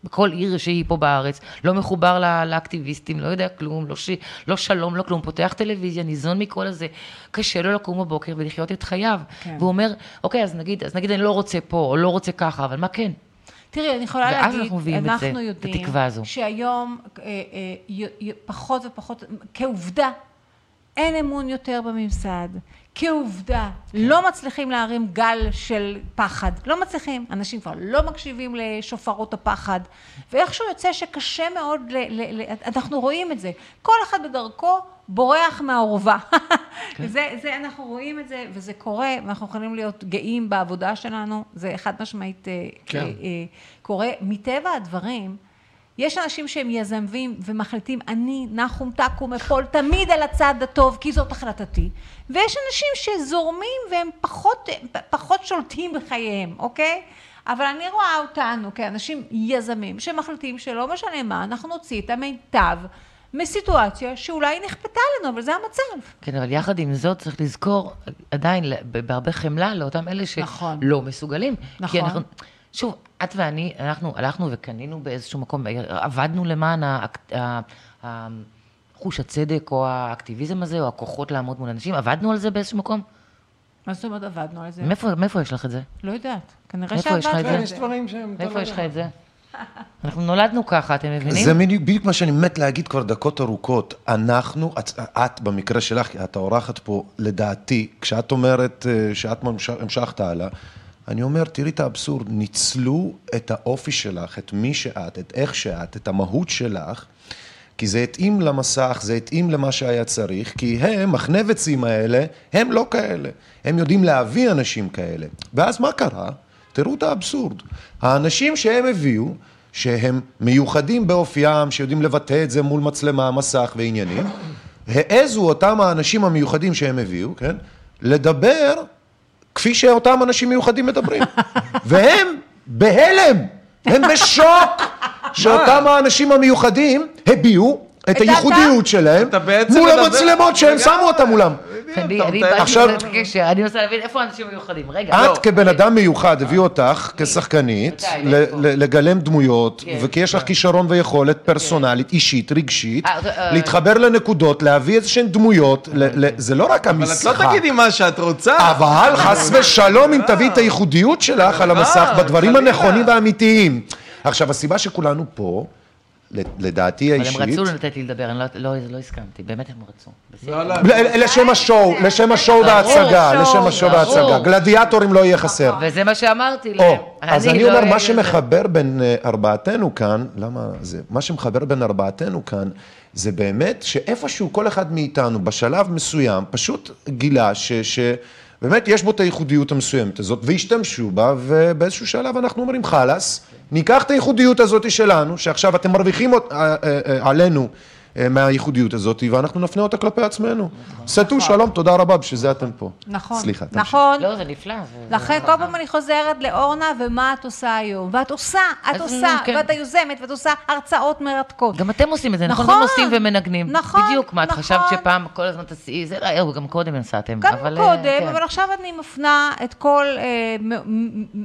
בכל עיר שהיא פה בארץ, לא מחובר ל, לאקטיביסטים, לא יודע כלום, לא, ש, לא שלום, לא כלום, פותח טלוויזיה, ניזון מכל הזה, קשה לו לקום בבוקר ולחיות את חייו. כן. והוא אומר, אוקיי, אז נגיד, אז נגיד אני לא רוצה פה, או לא רוצה ככה, אבל מה כן? תראי, אני יכולה ואז להגיד, אנחנו מביאים את זה, אנחנו את יודעים הזו. שהיום אה, אה, פחות ופחות, כעובדה, אין אמון יותר בממסד. כעובדה, לא מצליחים להרים גל של פחד. לא מצליחים. אנשים כבר לא מקשיבים לשופרות הפחד. ואיכשהו יוצא שקשה מאוד, ל, ל, ל, אנחנו רואים את זה. כל אחד בדרכו בורח מהאורווה. זה, זה, אנחנו רואים את זה, וזה קורה, ואנחנו יכולים להיות גאים בעבודה שלנו. זה חד משמעית אה, כן. אה, אה, קורה. מטבע הדברים, יש אנשים שהם יזמים ומחליטים, אני, נחום תקום, אפול תמיד על הצד הטוב, כי זאת החלטתי. ויש אנשים שזורמים והם פחות, פחות שולטים בחייהם, אוקיי? אבל אני רואה אותנו כאנשים יזמים שמחליטים שלא משנה מה, אנחנו נוציא את המיטב מסיטואציה שאולי נכפתה לנו, אבל זה המצב. כן, אבל יחד עם זאת צריך לזכור עדיין בהרבה חמלה לאותם אלה שלא נכון. מסוגלים. נכון. כי אנחנו, שוב, את ואני, אנחנו הלכנו וקנינו באיזשהו מקום, עבדנו למען חוש הצדק או האקטיביזם הזה, או הכוחות לעמוד מול אנשים, עבדנו על זה באיזשהו מקום? מה זאת אומרת עבדנו על זה? מאיפה, מאיפה יש לך את זה? לא יודעת. כנראה שעבדנו זה? על יש דברים שהם... מאיפה יש לך. את זה? אנחנו נולדנו ככה, אתם מבינים? זה בדיוק בדיוק מה שאני מת להגיד כבר דקות ארוכות. אנחנו, את, את במקרה שלך, את האורחת פה, לדעתי, כשאת אומרת אה, שאת המשכת הלאה, אני אומר, תראי את האבסורד, ניצלו את האופי שלך, את מי שאת, את איך שאת, את המהות שלך, כי זה התאים למסך, זה התאים למה שהיה צריך, כי הם, החנבצים האלה, הם לא כאלה. הם יודעים להביא אנשים כאלה. ואז מה קרה? תראו את האבסורד. האנשים שהם הביאו, שהם מיוחדים באופיים, שיודעים לבטא את זה מול מצלמה, מסך ועניינים, העזו אותם האנשים המיוחדים שהם הביאו, כן? לדבר כפי שאותם אנשים מיוחדים מדברים. והם בהלם, הם בשוק שאותם האנשים המיוחדים הביעו את הייחודיות שלהם מול המצלמות שהם. שמו אותם מולם. אתה אני באתי אני רוצה להבין איפה האנשים מיוחדים. רגע, לא. את כבן אדם מיוחד, הביאו אותך כשחקנית מתי? ל- איפה? ל- לגלם דמויות, כן. וכי יש לך כישרון ויכולת פרסונלית, אישית, רגשית, אה, אה, להתחבר לנקודות, להביא איזה שהן דמויות, זה לא רק אבל את המשחק. לא תגידי מה שאת רוצה. אבל חס ושלום אם תביא את הייחודיות שלך על המסך בדברים. הנכונים והאמיתיים. עכשיו, הסיבה שכולנו פה, ל- לדעתי אבל הם האישית, רצו לתת לי לדבר, אני לא- לא לא הסכמתי, באמת הם רצו. לא, לא. לשם השואו, לשם השואו וההצגה, שואו, לשם השואו ברור. וההצגה. גלדיאטורים לא יהיה חסר. וזה מה שאמרתי להם. אז אני אומר, מה. שמחבר בין אה, ארבעתנו כאן, למה זה, מה שמחבר בין ארבעתנו כאן, זה באמת שאיפשהו כל אחד מאיתנו בשלב מסוים פשוט גילה ש... ש באמת יש בו את הייחודיות המסוימת הזאת, והשתמשו בה, ובאיזשהו שלב אנחנו אומרים, חלאס, ניקח את הייחודיות הזאת שלנו, שעכשיו אתם מרוויחים אה, אה, אה, עלינו מהייחודיות הזאת, ואנחנו נפנה אותה כלפי עצמנו. סטו, שלום, תודה רבה, בשביל זה אתם פה. נכון, סליחה, תמשיך. נכון. לא, זה נפלא. לכן כל פעם אני חוזרת לאורנה, ומה את עושה היום? ואת עושה, את עושה, כן. ואת היוזמת, ואת עושה הרצאות מרתקות. גם אתם עושים את זה, נכון? נכון, גם עושים ומנגנים. נכון, בדיוק, מה, את נכון. חשבת שפעם כל הזמן תעשי, זה לא היה, גם קודם נסעתם. גם אבל, אה, קודם, כן. אבל עכשיו אני מפנה את כל אה,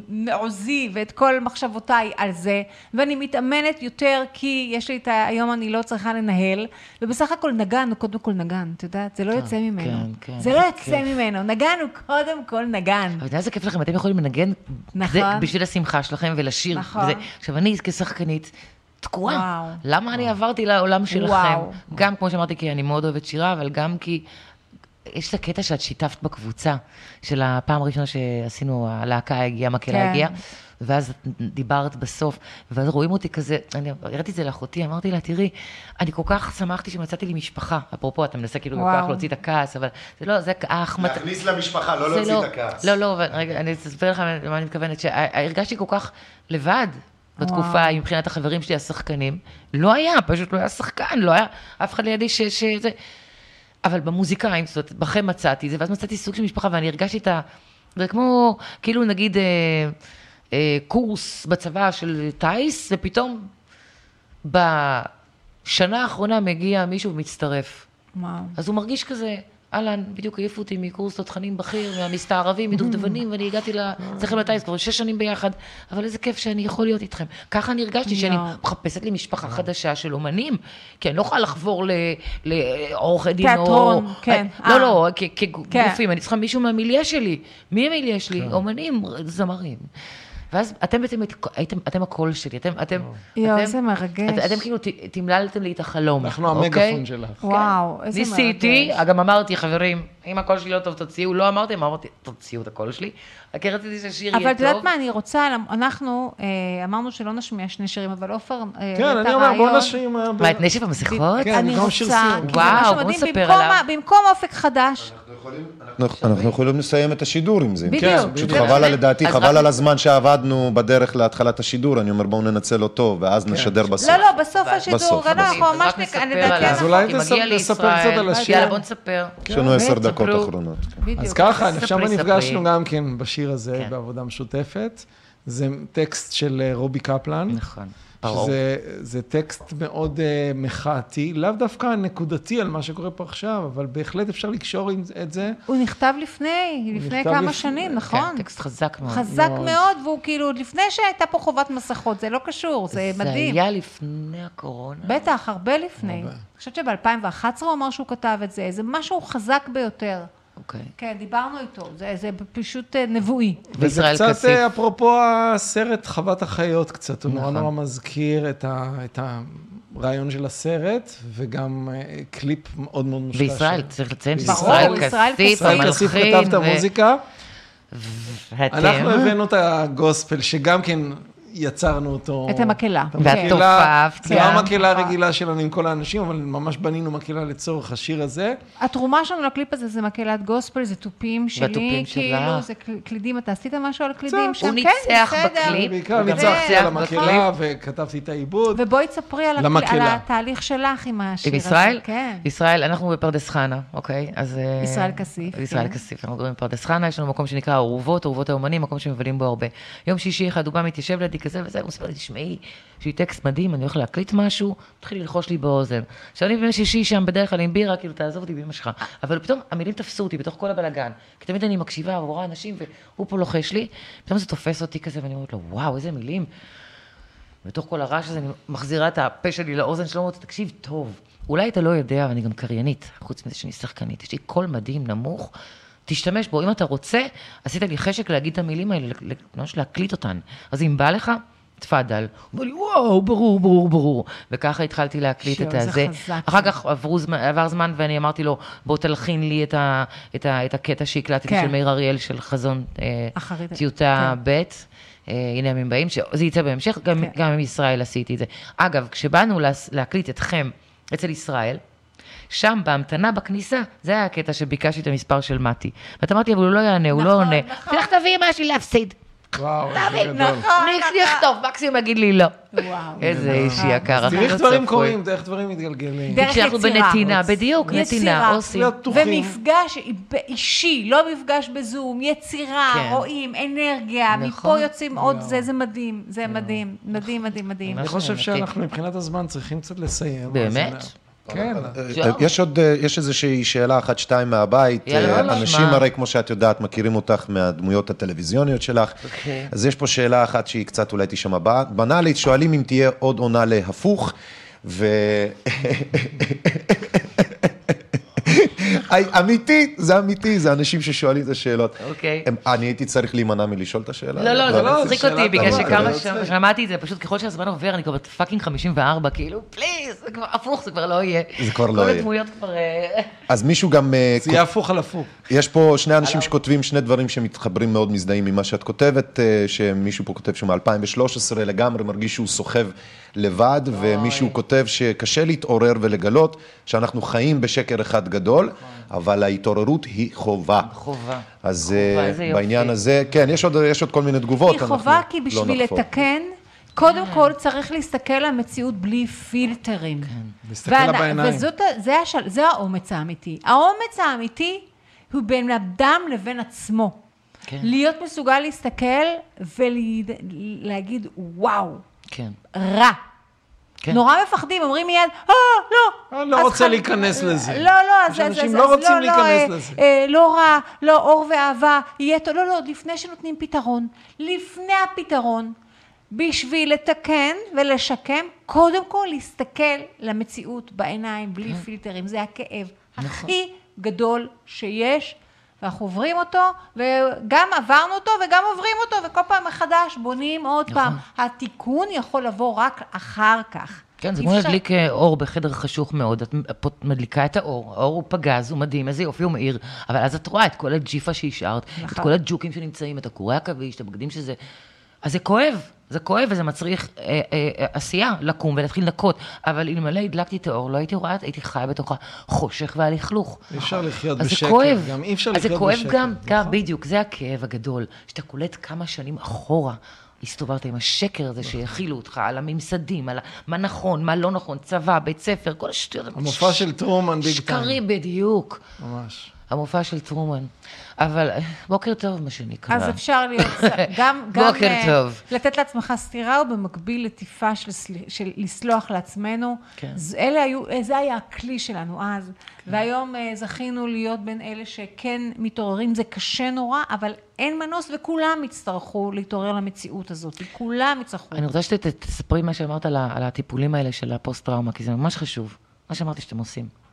מעוזי ואת כל מחשבותיי על זה, ואני מתאמנת יותר כי יש לי את. היום אני לא צריכה לנהל, ובסך הכל נגן הוא קודם כל נגן, את יודעת? זה לא יוצא ממנו. כן, כן. זה לא יוצא ממנו. נגן הוא קודם כל נגן. אבל אתה יודע איזה כיף לכם, אתם יכולים לנגן נכון. בשביל השמחה שלכם ולשיר. נכון. וזה. עכשיו, אני כשחקנית תקועה. וואו. למה אני עברתי לעולם שלכם? וואו. גם, כמו שאמרתי, כי אני מאוד אוהבת שירה, אבל גם כי... יש את הקטע שאת שיתפת בקבוצה, של הפעם הראשונה שעשינו, הלהקה הגיעה, מקהלה כן. הגיעה, ואז את דיברת בסוף, ואז רואים אותי כזה, אני הראיתי את זה לאחותי, אמרתי לה, תראי, אני כל כך שמחתי שמצאתי לי משפחה. אפרופו, אתה מנסה כאילו וואו. בכוח להוציא את הכעס, אבל זה לא, זה ההחמצה. להכניס למשפחה, לא זה להוציא לא- את הכעס. לא, לא, רגע, אני אסביר לך למה אני מתכוונת, שהרגשתי כל כך לבד בתקופה וואו. ההיא מבחינת החברים שלי השחקנים. לא היה, פשוט לא היה שחקן, לא היה אף אחד לידי ש... שזה... אבל במוזיקאים, זאת אומרת, בכם מצאתי את זה, ואז מצאתי סוג של משפחה, ואני הרגשתי את ה... זה כמו, כאילו נגיד, אה, קורס בצבא של טיס, ופתאום בשנה האחרונה מגיע מישהו ומצטרף. וואו. אז הוא מרגיש כזה, אהלן, בדיוק העיפו אותי מקורס תותחנים בכיר, מהמסתערבים, מדובדבנים, ואני הגעתי אצלכם לטיס כבר שש שנים ביחד, אבל איזה כיף שאני יכול להיות איתכם. ככה אני הרגשתי, שאני. מחפשת לי משפחה חדשה של אומנים, כי אני לא יכולה לחבור ל- לעורכי דין או... תיאטרון, כן. לא, אה. לא, כן. כגופים, אני צריכה מישהו מהמיליה שלי. מי המיליה שלי? אומנים, זמרים. ואז אתם בעצם הייתם, אתם הקול שלי, אתם, אתם, יואו, אתם- איזה מרגש. את- אתם כאילו ת- תמללתם לי את החלום. אנחנו אוקיי? המגפון שלך. וואו, איזה מרגש. ניסיתי, גם אמרתי, חברים, אם הקול שלי לא טוב, תוציאו. לא אמרתם, אמרתי, תוציאו את הקול שלי. רק רציתי שהשיר אבל יהיה את יודעת טוב. מה, אני רוצה, אנחנו אה, אמרנו שלא נשמיע שני שירים, אבל עופר אה, כן, העלה את אני אומר, בוא הרעיון. נשאיר... מה- את נשף המסכות? כן, אני רוצה, וואו, בוא נספר עליו. במקום אופק חדש, אנחנו- אנחנו יכולים לסיים את השידור עם זה. בדיוק. כן, פשוט בדיוק. חבל, על- לדעתי, חבל על הזמן שעבדנו בדרך להתחלת השידור, אני אומר בואו ננצל אותו, ואז נשדר בסוף. לא, לא, בסוף השידור, בסוף, לא, אנחנו ממש, לדעתי. אז אולי תספר- כי מגיע נספר. קצת על השיר. יאללה, בוא נספר. יש לנו עשר דקות. אחרונות. כן. אז ככה, ספרי. נפגשנו גם כן בשיר הזה, כן. בעבודה משותפת. זה טקסט של אה, רובי קפלן. נכון. שזה זה טקסט מאוד uh, מחאתי, לאו דווקא נקודתי על מה שקורה פה עכשיו, אבל בהחלט אפשר לקשור עם את זה. הוא נכתב לפני, לפני נכתב כמה לפני- שנים, כן, נכון? טקסט חזק מאוד. חזק מאוד. מאוד, והוא כאילו, עוד לפני שהייתה פה חובת מסכות, זה לא קשור, זה מדהים. זה היה לפני הקורונה. בטח, הרבה לפני. אני חושבת שב-2011 הוא אמר שהוא כתב את זה, זה משהו חזק ביותר. אוקיי. כן, דיברנו איתו, זה, זה פשוט אה, נבואי. וזה קצת כסיף. אה, אפרופו הסרט חוות החיות קצת, הוא נורא נכון. נורא מזכיר את, ה, את הרעיון של הסרט, וגם אה, קליפ מאוד מאוד מושקע. וישראל, שם. צריך לציין שישראל ישראל כסיף, ישראל כסיף כתב את המוזיקה. ואתם, אנחנו הבאנו את הגוספל, שגם כן יצרנו אותו. את המקהלה. והתופף, זה לא גם. המקהלה הרגילה שלנו עם כל האנשים, אבל ממש בנינו מקהלה לצורך השיר הזה. התרומה שלנו לקליפ הזה זה מקהלת גוספל, זה תופים שלי, והתופים כאילו, שלך. זה קל- קלידים, אתה עשית משהו על קלידים שם? הוא כן, ניצח. בקליפ. בעיקר ניצחתי ניצח על המקהלה וכתבתי את העיבוד. ובואי תספרי על, התהליך שלך עם השיר עם הזה. ישראל? כן. ישראל, אנחנו בפרדס חנה, אוקיי? אז... אה, ישראל כסיף, ישראל כן. כסיף, אנחנו גרים בפרדס חנה, יש לנו מקום שנקרא אורוות, אורוות האומנים, מקום שמבלים בו הרבה. יום שישי אחד הוא בא, מתיישב לידי כזה וזה, הוא מספר לי, תשמעי, יש לי טקסט מדהים, אני הולך להקליט משהו, מתחיל ללחוש לי באוזן. עכשיו אני בימי שישי שם בדרך כלל עם בירה, כאילו, תעזוב אותי באמא שלך. אבל פתאום המילים תפסו אותי בתוך כל הבלגן. כי תמיד אני מקשיבה ורואה אנשים, והוא פה לוחש לי, פתאום זה תופס אותי כזה, ואני אומרת לו, וואו, איזה מילים. בתוך כל הרעש הזה אני מחזירה את הפה שלי לאוזן שלו, אומרת, תקשיב טוב, אולי אתה לא יודע, אני גם קריינית, חוץ מזה שאני שחקנית, יש לי קול מדהים, נמוך, תשתמש בו, אם אתה רוצה, עשית לי חשק להגיד את המילים האלה, ממש להקליט אותן. אז אם בא לך, תפאדל. הוא אומר לי, וואו, ברור, ברור, ברור. וככה התחלתי להקליט את זה הזה. חזק. אחר כך עברו זמן, עבר זמן ואני אמרתי לו, בוא תלחין לי את, ה, את, ה, את הקטע שהקלטתי כן. של מאיר אריאל של חזון אה, טיוטה כן. ב'. אה, הנה ימים באים, שזה יצא בהמשך, גם, כן. גם עם ישראל עשיתי את זה. אגב, כשבאנו להקליט אתכם אצל ישראל, שם בהמתנה בכניסה, זה היה הקטע שביקשתי את המספר של מתי. ואת אמרתי, אבל הוא לא יענה, הוא לא נכון, עונה. נכון. תלך תביא מה יש לי להפסיד. וואו, איזה גדול. נכון, אני אכתוב, מקסימום יגיד לי לא. וואו. איזה איש יקר, תראי איך לא דברים צפוי. קורים, איך דברים מתגלגלים. דרך כשאנחנו יצירה. בנתינה, בדיוק, נתינה. עושים. ומפגש אישי, לא מפגש בזום, יצירה, כן. רואים, אנרגיה, נכון. מפה יוצאים עוד זה, זה מדהים, זה מדהים, מדהים, מדהים, מדהים. אני חושב. שאנחנו מבחינת הזמן צריכים קצת לסיים. באמת? כן. אה, יש עוד, אה, יש איזושהי שאלה אחת, שתיים מהבית. אה, אנשים. הרי, כמו שאת יודעת, מכירים אותך מהדמויות הטלוויזיוניות שלך. אוקיי. אז יש פה שאלה אחת שהיא קצת אולי תישמע ב- בנאלית, שואלים אם תהיה עוד עונה להפוך, ו... אמיתי, זה אמיתי, זה אנשים ששואלים את השאלות. אוקיי. אני הייתי צריך להימנע מלשאול את השאלה? לא, לא, זה לא, מצחיק אותי, בגלל. שכמה שמעתי את זה, פשוט ככל שהזמן עובר, אני כבר fucking 54, כאילו, please, זה כבר הפוך, זה כבר לא יהיה. זה כבר לא כל יהיה. הדמויות כבר... אה, אז מישהו גם... אה, זה יהיה הפוך על הפוך. יש פה שני אנשים שכותבים שני דברים שמתחברים מאוד מזדהים ממה שאת כותבת, אה, שמישהו פה כותב שהוא מ-2013 לגמרי מרגיש שהוא סוחב לבד, ומישהו כותב שקשה להתעורר ולגלות שאנחנו חיים בשקר אחד גדול, אבל ההתעוררות היא חובה. חובה. אז חובה, אה. בעניין הזה, כן, יש עוד, יש עוד כל מיני תגובות. היא חובה כי לא בשביל נחפור. לתקן, קודם כל צריך להסתכל על המציאות בלי פילטרים. להסתכל לה בעיניים. וזאת ה- זה השל- זה האומץ האמיתי. האומץ האמיתי הוא בין אדם לבין עצמו. כן. להיות מסוגל להסתכל ולהגיד, וואו, כן. רע. כן. נורא מפחדים, אומרים מיד, אה, לא. אני לא רוצה חל- להיכנס לזה. לא, לא, אז... אנשים לא רוצים לא, להיכנס אה, לזה. אה, לא רע, לא אור ואהבה, יהיה טוב. לא, לא, לפני שנותנים פתרון. לפני הפתרון, בשביל לתקן ולשקם, קודם כל להסתכל למציאות בעיניים, בלי כן. פילטרים. זה הכאב נכון. הכי גדול שיש. ואנחנו עוברים אותו, וגם עברנו אותו וגם עוברים אותו, וכל פעם מחדש בונים עוד נכון. פעם. התיקון יכול לבוא רק אחר כך. כן, זה כמו אפשר- להדליק אה, אור בחדר חשוך מאוד. את מדליקה את האור, האור הוא פגז, הוא מדהים, איזה יופי הוא מאיר, אבל אז את רואה את כל הג'יפה שהשארת, את נכון. כל הג'וקים שנמצאים, את הקורי עכביש, את הבגדים שזה... אז זה כואב, זה כואב וזה מצריך אה, אה, אה, עשייה, לקום ולהתחיל לנקות. אבל אלמלא הדלקתי את האור, לא הייתי רואה, הייתי חיה בתוך החושך והלכלוך. אי אפשר לחיות אז זה בשקט. כואב. גם אי אפשר אז זה לחיות כואב בשקט. גם, גם, נכון. בדיוק, זה הכאב הגדול, שאתה קולט כמה שנים אחורה. הסתובבת עם השקר הזה נכון. שהאכילו אותך, על הממסדים, על מה נכון, מה לא נכון, צבא, בית ספר, כל השטויות. המופע של טרומן ביג טיים. שקרים, בדיוק. ממש. המופע של טרומן. אבל אה, בוקר טוב, מה שנקרא. אז אפשר להיות, גם, גם בוקר אה, טוב. לתת לעצמך סטירה, ובמקביל לטיפה של, של לסלוח לעצמנו. כן. אלה היו, אה, זה היה הכלי שלנו אז, והיום אה, זכינו להיות בין אלה שכן מתעוררים, זה קשה נורא, אבל אין מנוס, וכולם יצטרכו להתעורר למציאות הזאת, כולם יצטרכו. אני רוצה שתספרי מה שאמרת על הטיפולים האלה של הפוסט-טראומה, כי זה ממש חשוב. מה שאמרתי שאתם עושים.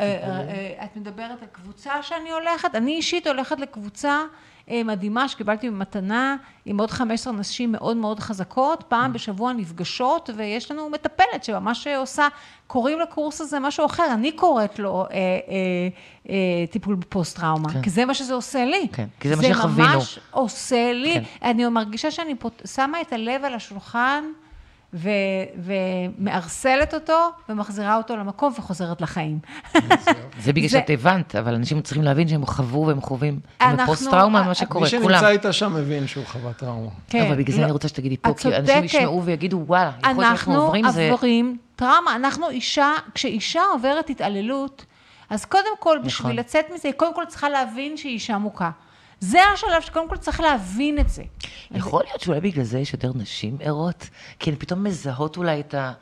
אה, אה, את מדברת על קבוצה שאני הולכת? אני אישית הולכת לקבוצה אה, מדהימה שקיבלתי במתנה עם עוד 15 נשים מאוד מאוד חזקות, פעם בשבוע נפגשות ויש לנו מטפלת שממש עושה, קוראים לקורס הזה משהו אחר, אני קוראת לו אה, אה, אה, טיפול בפוסט טראומה, כן. כי זה מה שזה עושה לי. כן, כי זה מה שחווינו. זה ממש עושה לי, כן. אני מרגישה שאני פות- שמה את הלב על השולחן. ו- ומארסלת אותו ומחזירה אותו למקום וחוזרת לחיים. זה בגלל זה- שאת הבנת, אבל אנשים צריכים להבין שהם חוו והם חווים. אנחנו- בפוסט-טראומה, מה מי שקורה, כולם. שנמצא איתה שם מבין שהוא חווה טראומה. כן. אבל בגלל זה לא, אני רוצה שתגידי פה, את כי אנשים. ישמעו ויגידו, וואלה, יכול להיות שאנחנו אנחנו עוברים זה... עוברים טראומה. אנחנו אישה, כשאישה עוברת התעללות, אז קודם כל, נכון. בשביל לצאת מזה, היא קודם כל צריכה להבין שהיא אישה מוכה. זה השלב שקודם כל צריך להבין את זה. יכול להיות שאולי בגלל זה יש יותר נשים ערות? כי הן פתאום מזהות אולי את, ה,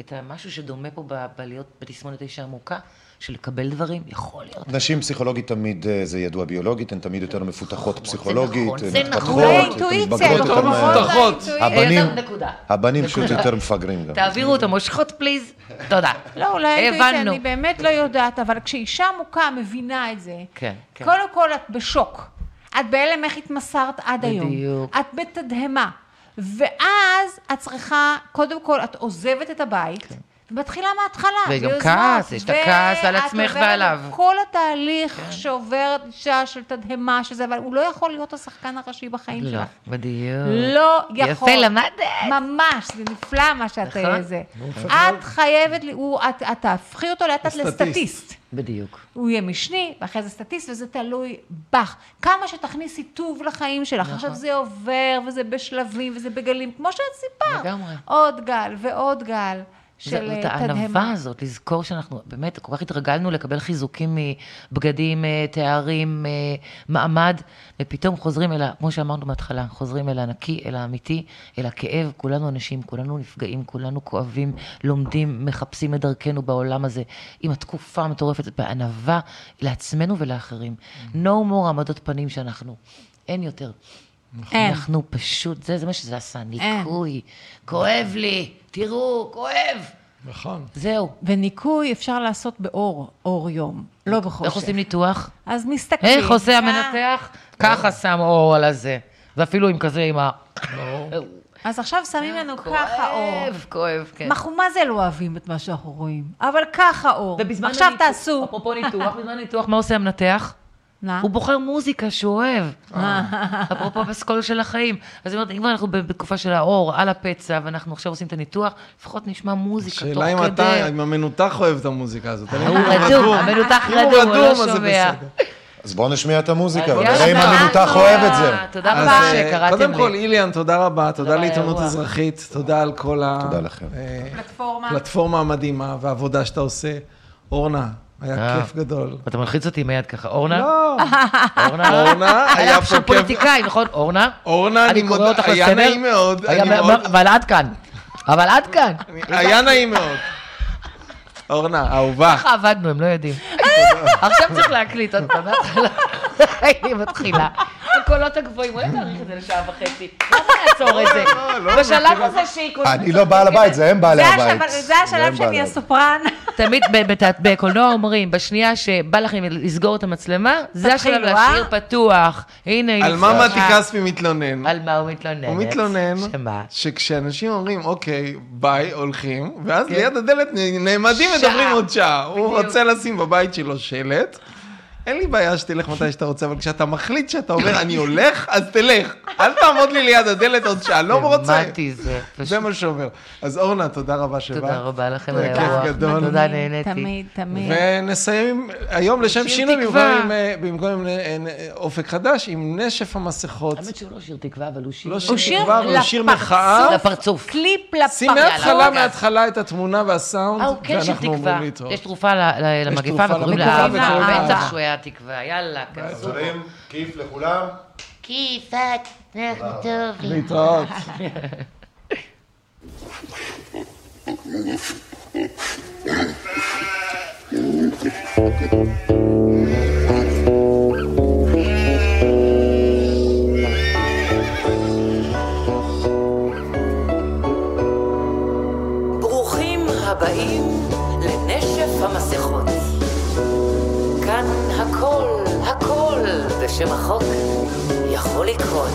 את המשהו שדומה פה ב- בלהיות בתסמונת האישה המוכה, של לקבל דברים? יכול להיות. נשים פסיכולוגית תמיד, אה, זה ידוע ביולוגית, הן תמיד יותר מפותחות פסיכולוגית, נכון, הן זה מתפתחות, נכון. הן מתבגרות יותר יותר מהר. מפותחות. הבנים. הבנים פשוט יותר מפגרים גם. תעבירו אותו מושכות פליז, תודה. לא, אולי האינטואיציה. אני באמת לא יודעת, אבל כשאישה מוכה מבינה את זה, כן, כן. קודם כל את בשוק. את בהלם איך התמסרת עד היום. בדיוק. את בתדהמה. ואז את צריכה, קודם כל, את עוזבת את הבית, כן. מתחילה מההתחלה. וגם ביוזמות, כעס, יש את הכעס על עצמך ועליו. כל התהליך שעוברת אישה של תדהמה, שזה, אבל הוא לא יכול להיות השחקן הראשי בחיים לא, שלך. בדיוק. לא יכול. יפה, למדת. ממש, זה נפלא מה שאת נכון. זה. הוא הופך את להיות- חייבת, לי- הוא- את את תהפכי אותו לאט. לסטטיסט. בדיוק. הוא יהיה משני, ואחרי זה סטטיסט, וזה תלוי בך. כמה שתכניסי טוב לחיים שלך. נכון. עכשיו זה עובר, וזה בשלבים, וזה בגלים, כמו שאת סיפרת. לגמרי. עוד גל ועוד גל של זאת אה, הענווה תדהמה. הזאת, לזכור שאנחנו באמת כל כך התרגלנו לקבל חיזוקים מבגדים, אה, תארים, אה, מעמד, ופתאום חוזרים אל ה... כמו שאמרנו בהתחלה, חוזרים אל הנקי, אל האמיתי, אל הכאב. כולנו אנשים, כולנו נפגעים, כולנו כואבים, לומדים, מחפשים את דרכנו בעולם הזה, עם התקופה המטורפת, בענווה לעצמנו ולאחרים. No more עמדות פנים שאנחנו. אין יותר. אין. אנחנו פשוט, זה, זה מה שזה עשה, ניקוי. כואב לי, תראו, כואב. נכון. זהו. וניקוי אפשר לעשות באור, אור יום, לא בחושך. איך עושים ניתוח? אז מסתכלים. איך עושה אה, המנתח? ככה שם אור על הזה. ואפילו עם כזה, עם ה... אז עכשיו שמים לנו ככה אור. כואב, כואב, כן. אנחנו מה זה לא אוהבים את מה שאנחנו רואים, אבל ככה אור. ובזמן עכשיו הניתוח- תעשו. אפרופו ניתוח, בזמן הניתוח, מה עושה המנתח? מה? הוא בוחר מוזיקה שהוא אוהב. אה. אפרופו פסקול של החיים. אז אני אומרת, אם כבר אנחנו בתקופה של האור על הפצע, ואנחנו עכשיו עושים את הניתוח, לפחות נשמע מוזיקה תוך השאלה אם כדי. אתה, אם המנותח אוהב את המוזיקה הזאת. אני הוא רדום, המנותח אם הוא רדום, הוא לא רדום, אז זה שומע. בסדר. אז בואו נשמיע את המוזיקה, ונראה אם המנותח אוהב את זה. תודה רבה אה, שקראתם קודם לי. כל, איליאן, תודה רבה, תודה לעיתונות. אזרחית, תודה על כל. הפלטפורמה המדהימה והעבודה שאתה עושה. אורנה, היה אה. כיף גדול. אתה מלחיץ אותי עם היד ככה, אורנה? לא, אורנה? אורנה, היה היה פה עכשיו כיף. פוליטיקאי, נכון? אורנה? אורנה, אני קורא מודה, אותך לסדר. נעים היה מ- מאוד- אבל עד כאן. אבל עד כאן. היה נעים מאוד. אורנה, אהובה. ככה עבדנו, הם לא יודעים. עכשיו צריך להקליט עוד פעם, מההתחלה. הייתי מתחילה. הקולות הגבוהים, אולי נאריך את זה לשעה וחצי. למה נעצור את זה? לא, בשלב הזה שהיא כל אני לא בעל הבית, זה הם בעלי זה הבית. זה זה השלב שאני הסופרן. תמיד בקולנוע אומרים, בשנייה שבא לכם לסגור את המצלמה, זה השלב תתחילו, להשאיר אה? פתוח. הנה, היא על מה. מתי כספי מתלונן? על מה הוא מתלונן? הוא מתלונן שמה? שכשאנשים אומרים, אוקיי, ביי, הולכים, ואז כן. ליד הדלת נעמדים. מדברים עוד שעה. הוא. רוצה לשים בבית שלו שלט. אין לי בעיה שתלך מתי שאתה רוצה, אבל כשאתה מחליט שאתה אומר, אני הולך, אז תלך. אל תעמוד לי ליד הדלת עוד שעה, לא רוצה. האמנתי זה. זה מה שאומר. אז אורנה, תודה רבה שבאת. תודה רבה לכם על. גדול. תודה, נהניתי. תמיד, תמיד. ונסיים היום לשם שינוי, במקום תקווה. עם, אה, במקום עם אה, אה, אופק חדש, עם נשף המסכות. האמת שהוא לא שיר תקווה, אבל הוא שיר... לא הוא שיר שיר תקווה, אבל הוא שיר מחאה. לפרצוף. קליפ לפרצוף. שים מההתחלה, מההתחלה את התמונה והסאונד, הוא שיר ואנחנו. אומרים להתראות. יש תרופה למגפה וקוראים לה וקוראים אהבה. לה בטח אהבה. שהוא היה תקווה. יאללה, כנסו. חברים, כיף לכולם. כיפת, אנחנו טובים. להתראות. ברוכים בשם החוק יכול לקרות.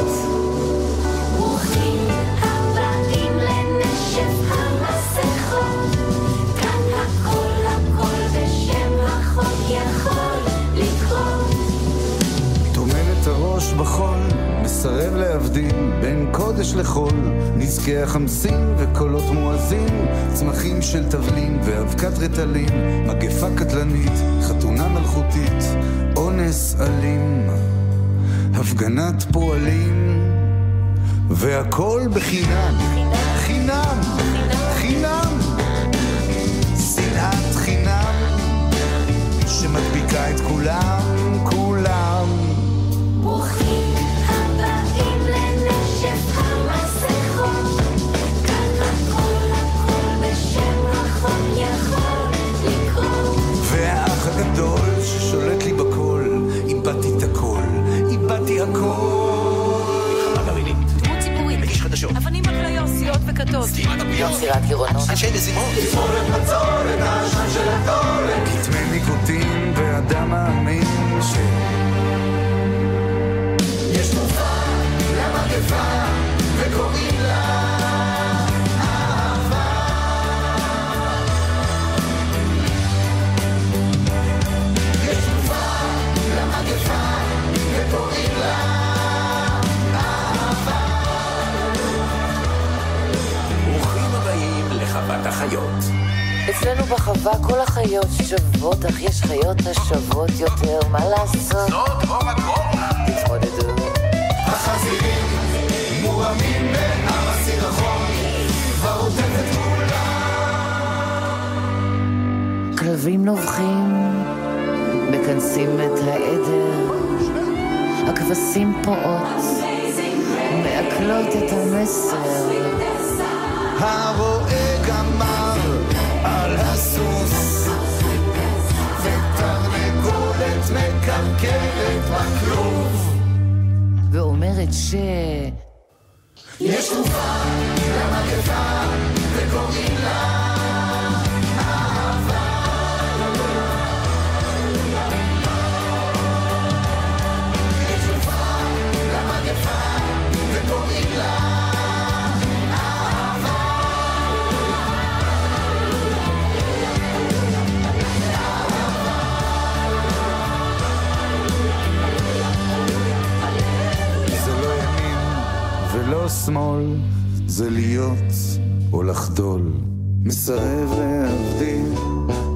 ברוכים הבאים לנשף המסכות. כאן הכל הכל בשם החוק יכול לקרות. טומן את הראש בחול, מסרב להבדיל בין קודש לחול, נזקי החמסין וקולות מואזין, צמחים של תבלין ואבקת רטלין, מגפה קטלנית, חתונה מלכותית, אונס אלים, הפגנת פועלים, והכל בחינם, חינם, חינם, שנאת חינם, שמדביקה את כולם, כולם. ברוכים סתימת הפיות. יצירת גירעונות. אנשי נזימות. כתמי ניקוטין ואדם מאמין ש... יש תרופה למגפה החיות. אצלנו בחווה כל החיות שוות, אך יש חיות השוות יותר, מה לעשות? זאת אור הגובה. תתמודדו. החזירים מורמים מעם הסירחון, כבר עוטפת כלבים נובחים, מכנסים את העדר, הכבשים פועות, מעכלות את המסר. הרועה גמר על הסוס. ותרנגולת מקרקרת בכלוב. ואומרת ש... יש תרופה למגפה וקוראים לה שמאל, זה להיות או לחדול. מסרב להבדיל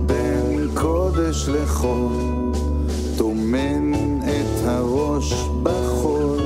בין קודש לחול, טומן את הראש בחול.